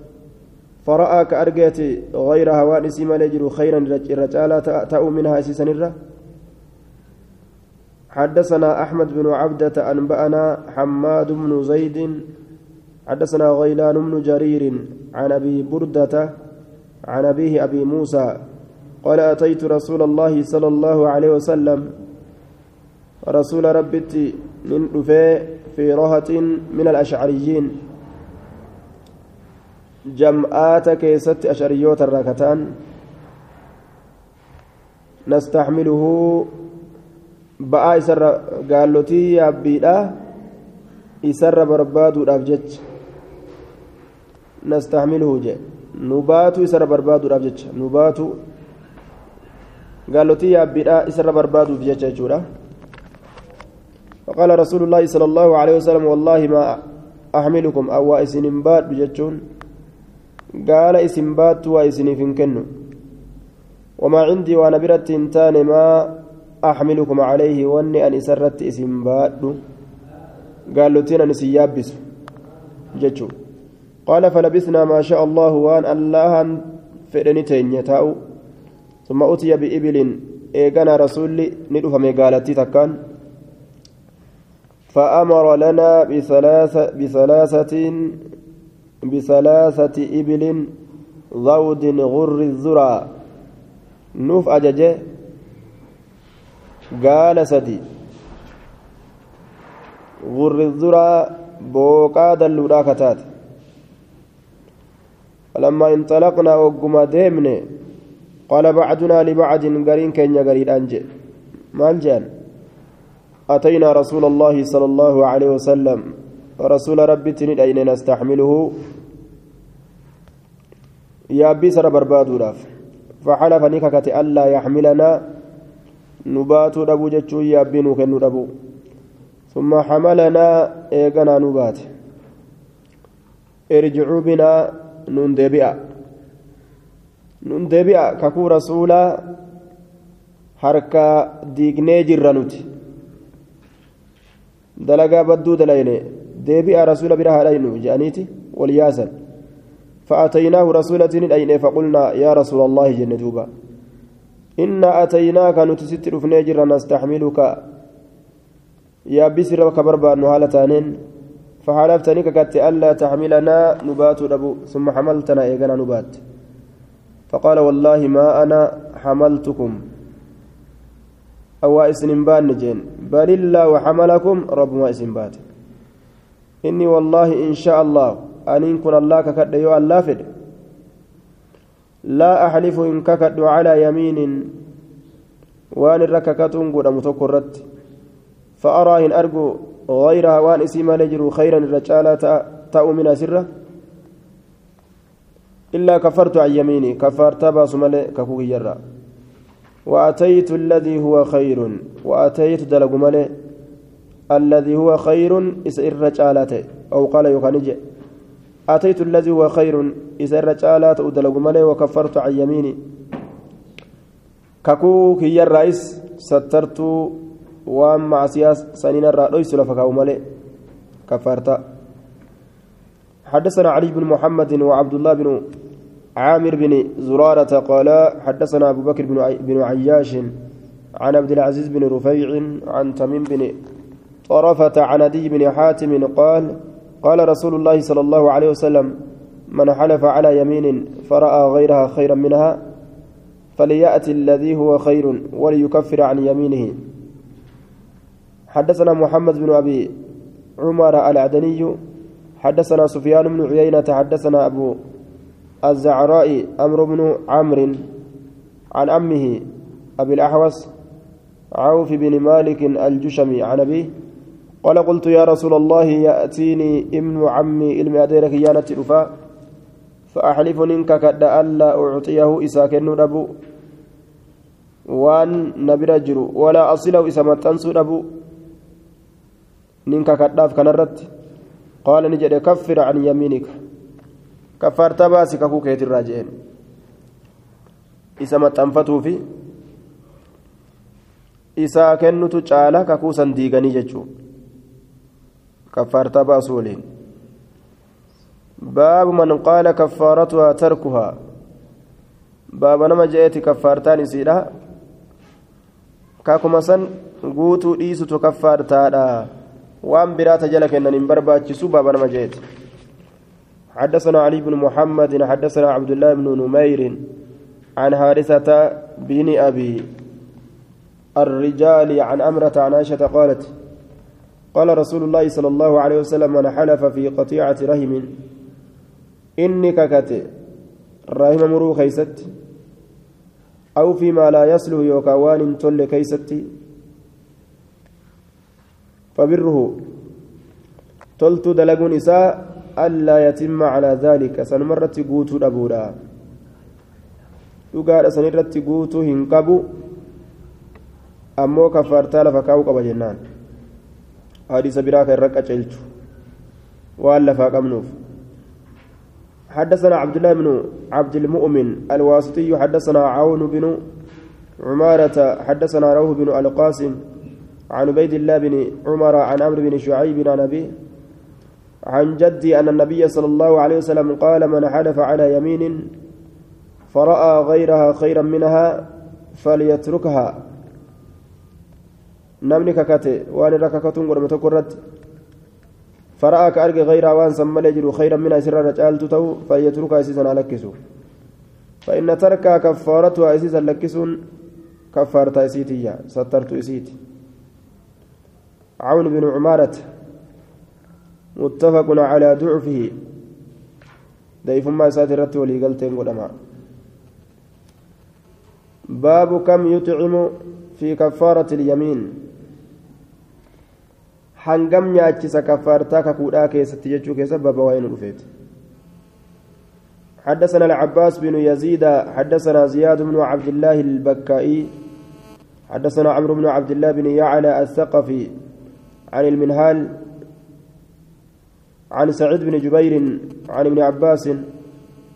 [SPEAKER 1] فرأى كأرجت غيرها وان اسم لجر خيرا الرجال تأو منها سيسنرة حدثنا أحمد بن عبدة أنبأنا حماد بن زيد. حدثنا غيلان بن جرير عن أبي بردة عن أبيه أبي موسى قال أتيت رسول الله صلى الله عليه وسلم. رسول ربتي من في رهة من الأشعريين. جمعات كيست أشعريوت الركتان نستحمله بقى إسر قالوتي يا بيدا إسر بربادو الأبجج نستحمله جي. نباتو إسر بربادو الأبجج نباتو قالوتي يا بيدا إسر بربادو بجج جورا. فقال رسول الله صلى الله عليه وسلم والله ما أحملكم أو إسنبات بجتون قال إسنبات وإسني فنكنو وما عندي وأنا برت تاني ما أحملكم عليه وأني أن إسرت إسنبات قال لتين أن سيابس جتشو. قال فلبثنا ما شاء الله وأن الله فإنتين يتاو. ثم أتي بإبل إيقنا رسولي ندفع مقالتي تكان. فأمر لنا بثلاثة بثلاثة بثلاثة إبل ضود غر الذرى. نوف أججة. قال سدي. غر الذرى بوقا دلودا كتات. فلما انطلقنا وقم ديمن قال بعدنا لبعد قرين كن قرين أنجي. مال جان؟ أتينا رسول الله صلى الله عليه وسلم. رسول ربي تنين أين نستحمله؟ yaabbii sara barbaaduudhaaf. Facalafa fanii kakate allaa yaxmilanaa nu baatuu dhabuu jechuu yaabbii nuu kennu dhabuu. Summa xamalanaa eeganaa nu baate. Irjicuu binaa nuun deebi'a. Nuun deebi'a kakuu rasuulaa harka diignee jirra nuti. Dalagaa badduu dalayne deebi'a rasuula bira haadhaynu je'aniiti wal yaasan. فأتيناه رسولة أين فقلنا يا رسول الله جل دوبا. إنا أتيناك نتستر في نجر نستحملك. يا بسر كبربا نهالتانين فحلفتني ككت ألا تحملنا نبات أبو ثم حملتنا إيقنا نبات. فقال والله ما أنا حملتكم. أو إسن بان جين بل الله وحملكم رب ما إسن بات. إني والله إن شاء الله أن إن كن الله ككد يو الله فد. لا أحلف إن ككد على يمين. وأن الرككتون قد متكرت فأرى إن أرجو غيرها وأن اسم لجر خيرا الرجال تأو من سرة. إلا كفرت عن يميني كفرت باس ملئ ككوك يرى وأتيت الذي هو خير وأتيت دلق ملئ. الذي هو خير إسئر رجالته أو قال يخانج أتيت الذي هو خير. إسئر رجالته دلق ملئ وكفرت عن يميني. ككوك يرى إس سترت macsiyaa saniin irraa dhoysu lafa kaa'u malee كفارتا حدثنا علي بن محمد وعبد الله بن عامر بن زرارة قال حدثنا أبو بكر بن عياش عن عبد العزيز بن رفيع عن تميم بن طرفة عن أدي بن حاتم قال قال رسول الله صلى الله عليه وسلم من حلف على يمين فرأى غيرها خيرا منها فليأتي الذي هو خير وليكفر عن يمينه. حدثنا محمد بن أبي عمر العدني حدثنا سفيان بن عيينة حدثنا أبو الزعراء أمر بن عمرو عن أمه أبي الأحوص عوف بن مالك الجشمي عن أبيه قال قلت يا رسول الله يأتيني ابن عمي علم أديرك يانة الوفاء فأحلف إنك كد ألا أعطيه إساكن أبو وأن نبرجر ولا أصله إسامة تنسو kadhaaf kanarratti qaala ni jedhe kaffir an yamiinika kaffaarta baasi kakuu keetirraa jeen isa maxxanfatuufi isaa kennutu caala kakuu san diiganii jechuu baasu waliin baabu man qaala kaffaaratuhaa tarkuhaa baaba nama je'eeti kaffaartaan isiidha kakuma san guutuu dhiisutu kaffaartaadha وان برات جلك ان برباتش سوبا بن مجيد حدثنا علي بن محمد حدثنا عبد الله بن نمير عن هارثة بن أبي الرجال عن أمرة عن عائشة قالت قال رسول الله صلى الله عليه وسلم من حلف في قطيعة رحم إني ككت رحم مرو كيست أو فيما لا يصله يوكاوان تل كيستي فبره تلت دلقون إساء ألا يتم على ذلك. سنمرت قوت أبودا. dhugaadha sanirratti guutuu hin qabu ammoo kaffaartaa lafa kaa'uu kan irra qaceelchu. Waan lafaa qabnuuf. حدثنا عبد الله بن عبد المؤمن الواسطي حدثنا عون بن عمارة حدثنا روح بن القاسم عن عبيد الله بن عمر عن عمرو بن شعيب عن أبيه عن جدي أن النبي صلى الله عليه وسلم قال من حلف على يمين فرأى غيرها خيرا منها فليتركها نمني ككته وان رككتون قرمة كرت فرأى كأرجع غيرها وان سمى يجر خيرا منها سر رجال تو فليتركها أسيسا لكسو فإن تركها كفارتها أسيسا لكسون كفارة أسيتية سترت أسيتي عون بن عمارة متفق على ضعفه ضيف ما ساترت ولي قلتين قدما باب كم يطعم في كفارة اليمين حنقم نياتشس كفارتا ككودا كيست يجو كيسب بابا وين رفيت حدثنا العباس بن يزيد حدثنا زياد بن عبد الله البكائي حدثنا عمرو بن عبد الله بن يعلى الثقفي عن المنهال عن سعيد بن جبير عن ابن عباس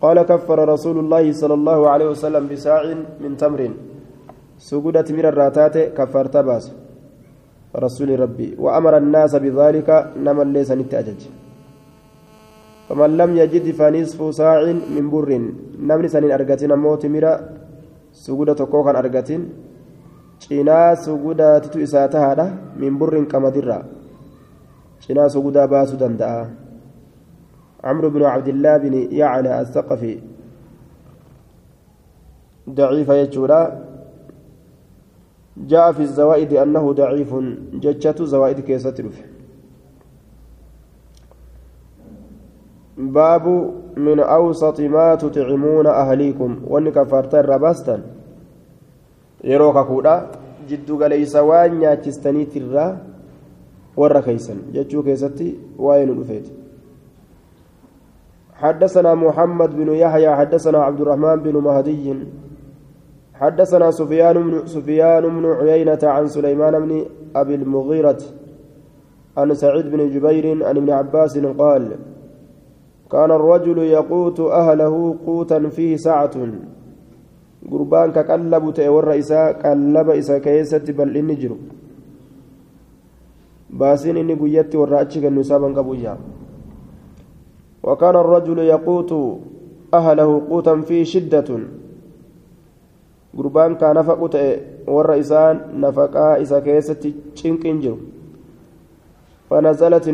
[SPEAKER 1] قال كفر رسول الله صلى الله عليه وسلم بساع من تمر سجودة من الراتات كفرت باس. رسول ربي وأمر الناس بذلك نما ليس نتأجج فمن لم يجد فنصف ساع من بر نمني سنين أرجتين موت مرا سجودة كوكان أرجتين cinaa sugudaatitu isaa tahaadha min burrin qamadirraa cinaa sugudaa baasuu danda'a عمرو بن عبد الله بن يعلى الثقفي. ضعيف يجورا جاء في الزوائد أنه ضعيف ججة زوائد كيسة باب من أوسط ما تطعمون أهليكم. وأن كفرت الرباستا yeroo kakuudha jiddu galeeysa waan nyaachistaniitirraa warra keeysan jechuu keessatti waa'ee nu dhufeeti حدثنا محمد بن يحيى حدثنا عبد الرحمن بن مهدي. حدثنا سفيان بن سفيان بن عيينة عن سليمان بن أبي المغيرة عن سعيد بن جبير عن ابن عباس قال كان الرجل يقوت أهله قوتا فيه سعة qallaba isa keessatti bal'inni jiru baasiin inni guyyatti warra achi kennu isaa ban qabu ijaa وكان الرجل يقوت أهله قوتا فيه شدة. قربان كان نفقت والرئيسان نفقا إسا كيست تشنكنجر فنزلت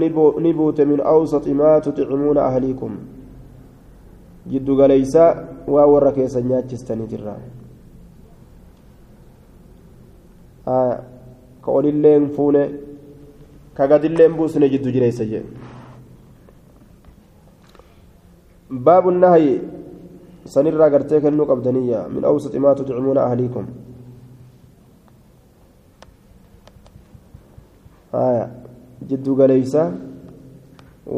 [SPEAKER 1] نبوت من أوسط ما تطعمون أهليكم جد waa warra keessa nyaachistanii jirra ka olilleen fuune ka gadilleen buusne jiddu jireessa jee baabu nahyi sanirraa gartee kennuu qabdaniyya min awsati maa tudcimuuna ahliikum jiddu galeeysa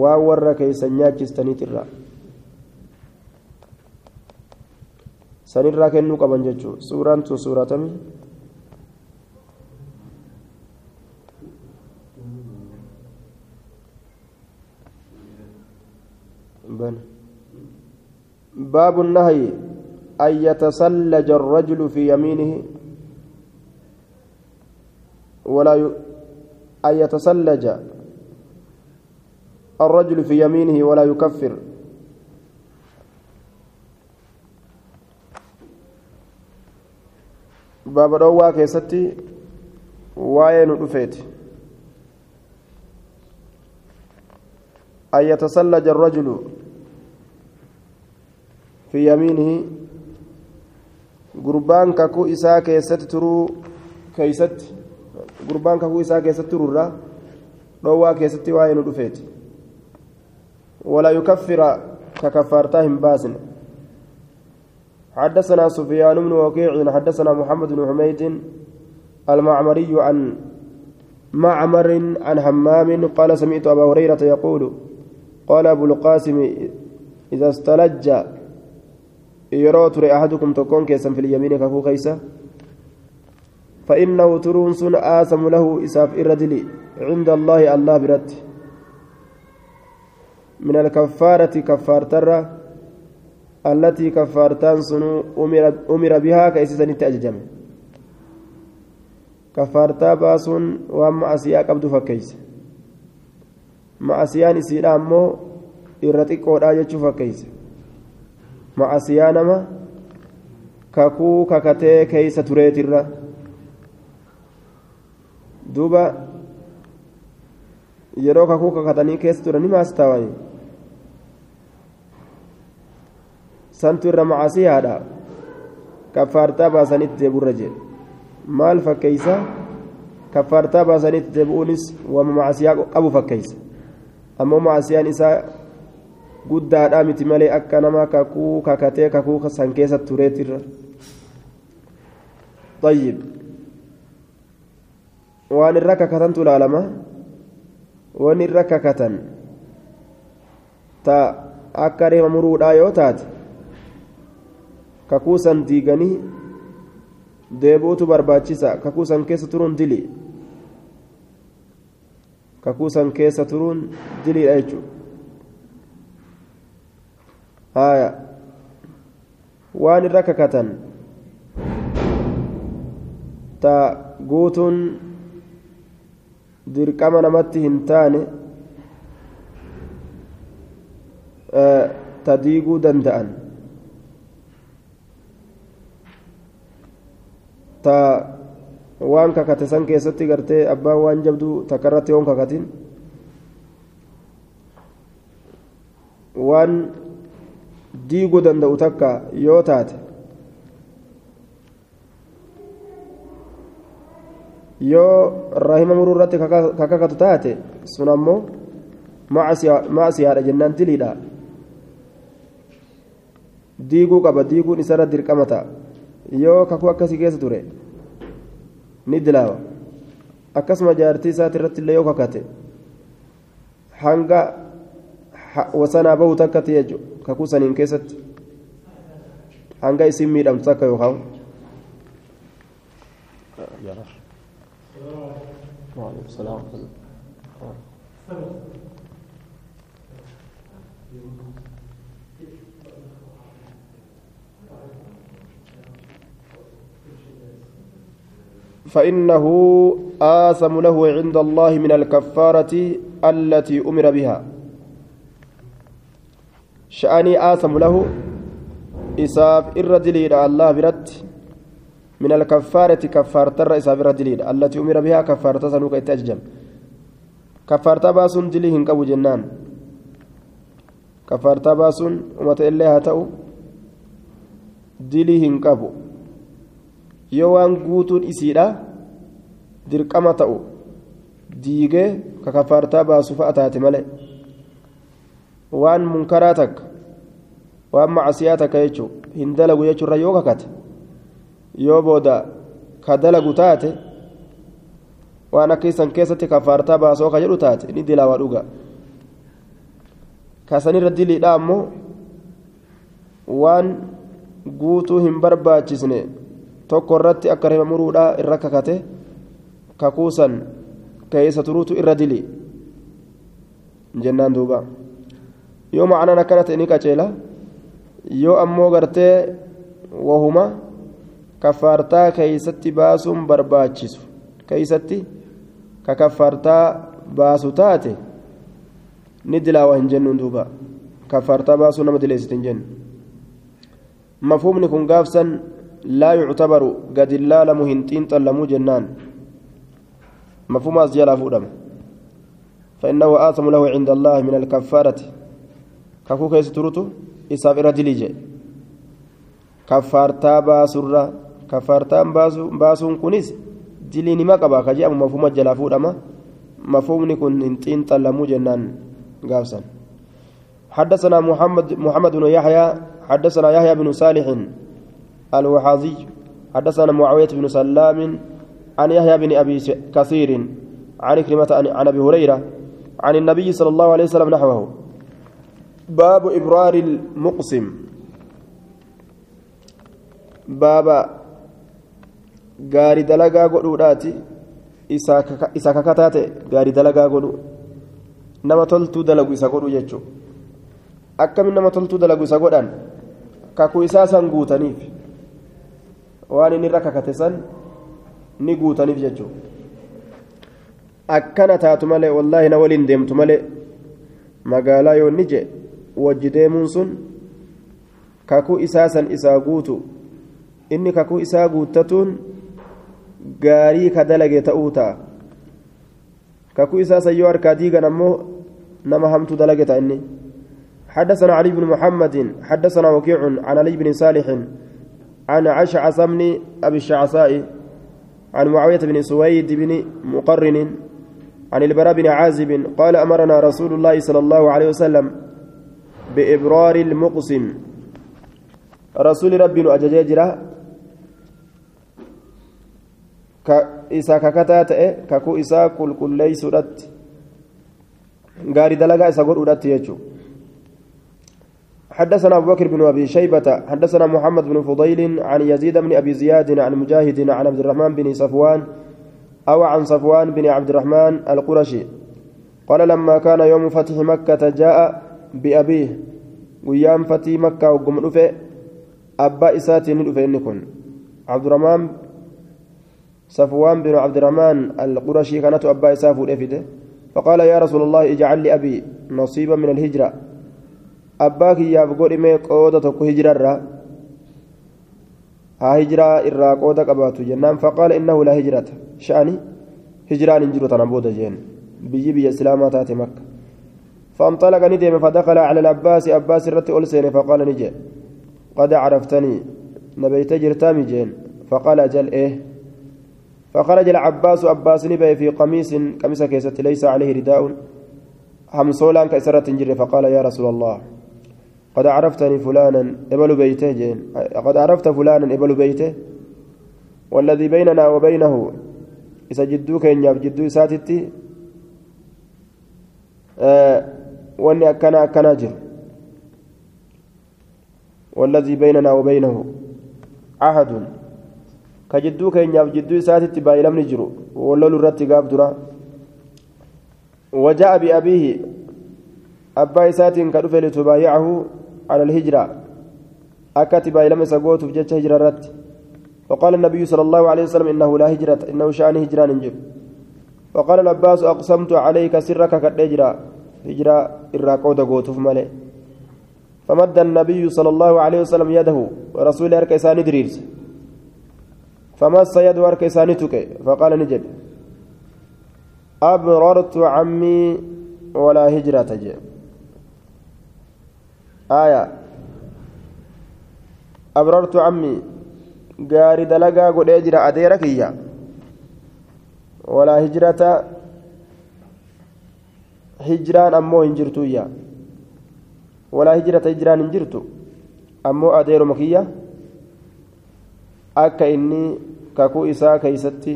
[SPEAKER 1] waa warra keessa nyaachistaniitirra sanirraa kennuu qaban jechuudha suuraan tun suuratamii باب النهي أن يتسلج الرجل في يمينه ولا ي... أن يتسلج الرجل في يمينه ولا يكفر. baaba dhoowwaa keessatti waa'ee nu dhufeeti an yatasallaja fi yamiinihi gurbaan kakuu isaa keessatti turuu keeysatti gurbaan kakuu isaa keessatti tururra dhoowwaa keessatti waa'ee nu dhufeeti ولا يكفر ككفارته باسن حدثنا سفيان بن وكيع حدثنا محمد بن حميد المعمري عن معمر عن همام قال سمعت أبا هريرة يقول قال أبو القاسم إذا استلج يروت أحدكم تكون كيسا في اليمين كفو كيسا فإنه ترونس آسم له إساف إردلي عند الله الله برد من الكفارة كفارتره التي كفارتان سنو أمر, بها كيسسن التأججم كفارتا باسون وأما أسياء قبض فكيس ما أسيان إسيرا أمو إرتق ودا يجو فكيس ما كاكو كاكتي كيس تريت الرّ duuba yeroo kakuu kakatanii keessa turani maas taawanii santu irra macasiyaadha kaffaartaa baasanitti deebuurra jedhe maal fakkeeysa kaffaartaa baasanitti deebi'uunis wama macasiyaa qabu fakkeeysa ammoo macasiyaan isaa guddaadha miti malee akka nama kakuu kakatee kakuu san keessa tureetirra طيب waan irra kakatantu ilaalama waan irra kakatan ta akka reema muruudhaa yoo taate kakuusan diiganii deebuutu barbaachisa kakuusan keessa turuun dili kakuusan keessa turuun diliidha jechuudha haya waan irra kakatan ta guutuun dirqama namatti hin taane ta diiguu danda'an ta waan kakate san keessatti gartee abbaan waan jabduu takka irratti yoon kakatin waan diiguu danda'u takka yoo taate yoo rahima muruu irratti kakakatu taate sun ammoo maasiyaadha jennaan diliidha diiguu qaba diiguun isarra dirqama ta'a yoo kakuu akkasii keessa ture ni dilaawa akkasuma jaartii isaati irratti illee yoo kakate hanga wasanaa bahu takkatti jechuudha kakuu saniin keessatti hanga isin miidhamtu takka yookaan. وعليكم السلام فإنه آثم له عند الله من الكفارة التي أمر بها شأني آثم له إساف الرجل إلى الله برد من الكفارة كفارة الرئيس الرجل التي أمر بها كفارة سنوك إتأججم كفارة باسون دلي هنكبو جنان كفارة باسون ومت إليها تأو دلي هنكبو yoo waan guutuun isiidha dirqama ta'u diigee ka kafaartaa baasu fa'a taate malee waan munkaraa takka waan macasiyaa takka jechuun hin dalagu jechuurra yoo kakate yoo booda ka dalagu taate waan akka isan keessatti kafaartaa baasoo ka jedhu taate ni dilaawa dhuga kasanirra diliidha ammoo waan guutuu hin barbaachisne. tokko irratti akka rima muruudhaa irra kakate kakuusan keessa turuutu irra dili jennaan duuba yoo macnaan akkana ta'e ni qaceela yoo ammoo gartee wahuma kaffaartaa keeysatti baasuun barbaachisu keeysatti ka kaffaartaa baasu taate ni dilaawa hin jennuun duuba kaffaartaa baasuu nama dileessite hin jennu mafhumni kun gaafsan لا يعتبر قد اللال مهنتين طلمو جنان مفهوم أزجال فودم فإنه آثم له عند الله من الكفارة كفو كيس تروتو إساب إرادليجي كفارتا باسورة كفارتا باسو باسون كنيس دليني ما قبا كجاء مفهوم أزجال فودم مفهوم نكون هنتين طلمو جنان قابسا حدثنا محمد محمد بن يحيى حدثنا يحيى بن صالح الوحاظي حدثنا معاوية بن سلام عن يحيى بن أبي كثير عن كلمة عن أبي هريرة عن النبي صلى الله عليه وسلم نحوه باب إبرار المقسم باب gaarii dalagaa godhuudhaati isa kakataa ta'e gaarii dalagaa godhu nama toltuu dalagu isa godhu jechuudha akkamiin nama toltuu dalagu isa godhan kakuu isaa san guutaniif waan inni irra kakate san ni guutaniif jechuudha akkana taatu malee wallaahi na waliin deemtu malee magaalaa yoo inni je wajji deemuun sun kakuu isaa san isaa guutu inni kakuu isaa guuttatuun gaarii ka dalage ta'uu ta'a kakuu isaa san yoo harkaa diigan ammoo nama hamtuu dalage ta'a inni حدثنا علي بن محمد حدثنا وكيع عن علي بن صالح عن عشعث بن أبي الشعثاء عن معاوية بن سويد بن مقرن عن البراء بن عازب قال أمرنا رسول الله صلى الله عليه وسلم بإبرار المقسم. رسول ربنا أججاجرة إسا ككتات ككو إسا كل كل ليس غاري دلقا إسا قول يجو. حدثنا أبو بكر بن أبي شيبة حدثنا محمد بن فضيل عن يزيد بن أبي زياد عن مجاهد عن عبد الرحمن بن صفوان أو عن صفوان بن عبد الرحمن القرشي. قال لما كان يوم فتح مكة جاء بأبيه ويام فتي مكة وقم أبا إساتي ندفع إنكن عبد الرحمن صفوان بن عبد الرحمن القرشي كانت أبا إساف الأفده فقال يا رسول الله اجعل لي أبي نصيبا من الهجرة أباك يا بقول إمي قودة هجرة الرّ ها هجرة إرّا قودة قباتو جنان فقال إنه لا هجرة شأني هجران انجرو تنبود جين بيجي بي إسلاما تاتي مكة فانطلق ندم فدخل على العباس عباس الرت ألسين فقال نجي. قد عرفتني. نبيت جرتامي جين. فقال أجل إيه؟ فخرج العباس عباس نبي في قميص قميص كيست ليس عليه رداء. همصولا كسرت جري فقال يا رسول الله قد عرفتني فلانا إبل بيته جين. قد عرفت فلانا إبل بيته. والذي بيننا وبينه إذا جدوك إن جدو ساتتي. آه واني أكنا أكنا جر والذي بيننا وبينه عهد كجدو كينياف جدو ساتت بايلم نجرو. ولول الرت قاب درا. وجاء بأبيه. أبا سات كدف لتبايعه على الهجرة. أكتب بايلم سقوت في جتش هجرة الرت وقال النبي صلى الله عليه وسلم إنه لا هجرة إنه شأن هجران نجر فقال العباس أقسمت عليك سرك كالهجرة هجرة الراقودة قوتف مالي فمد النبي صلى الله عليه وسلم يده ورسول أركيسان دريرس فمس يد ورك سانتك فقال نجد. أبررت عمي ولا هجرة جي آية. أبررت عمي. gaarii dalagaa godhee jira adeera kiyya walaa hijrata hijraan ammoo hin jirtuyya walaa hijrata hijraan hin jirtu ammoo adeeruma kiyya akka inni kakuu isaa keeysatti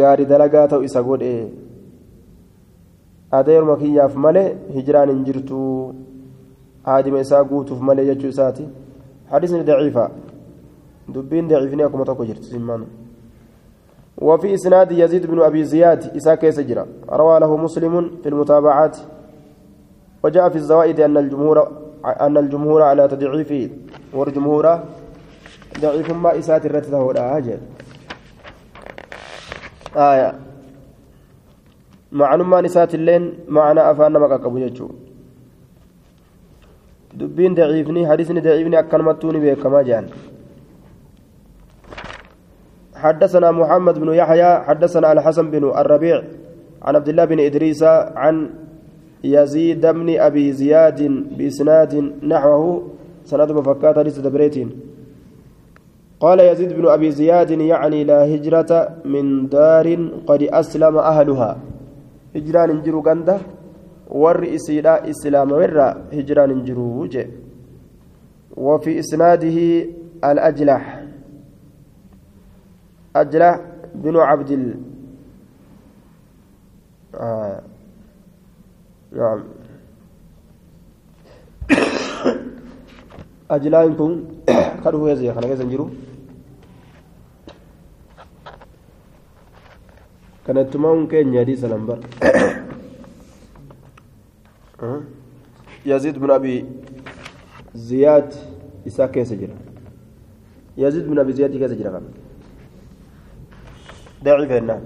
[SPEAKER 1] gaarii dalagaa ta'u isa godhe adeeruma kiyyaaf malee hijraan hin jirtu haadima isaa guutuuf malee jechuu isaati hadisni daciifa dubbiin daciifni akkuma tokko jirti simmaanu وفي إسناد يزيد بن أبي زياد إساك يسجر روى له مسلم في المتابعات. وجاء في الزوائد أن الجمهور أن الجمهور على تضعيفه والجمهور ضعيف ما إسات الرتة هو أجل. آية. معنى نسات اللين معنى أفان ما قبو يجو. دبين ضعيفني حديثني ضعيفني أكلمتوني بكما جان. حدثنا محمد بن يحيى حدثنا الحسن بن الربيع عن عبد الله بن إدريس عن يزيد بن أبي زياد بإسناد نحوه سند مفكات حديث دبريتين. قال يزيد بن أبي زياد يعني لا هجرة من دار قد أسلم أهلها. هجران انجروا قنده ور إسيلا إسلام ورا هجران انجروا وفي إسناده الأجلح. أجلح بن عبد ال آه. نعم. أجلان كن كانوا يزي خنا كيسن جرو. كانت تمام كين يدي سلامبر يزيد بن أبي زياد إساء كيس جرا. يزيد بن أبي زياد كيس جرا. ضعيف هنا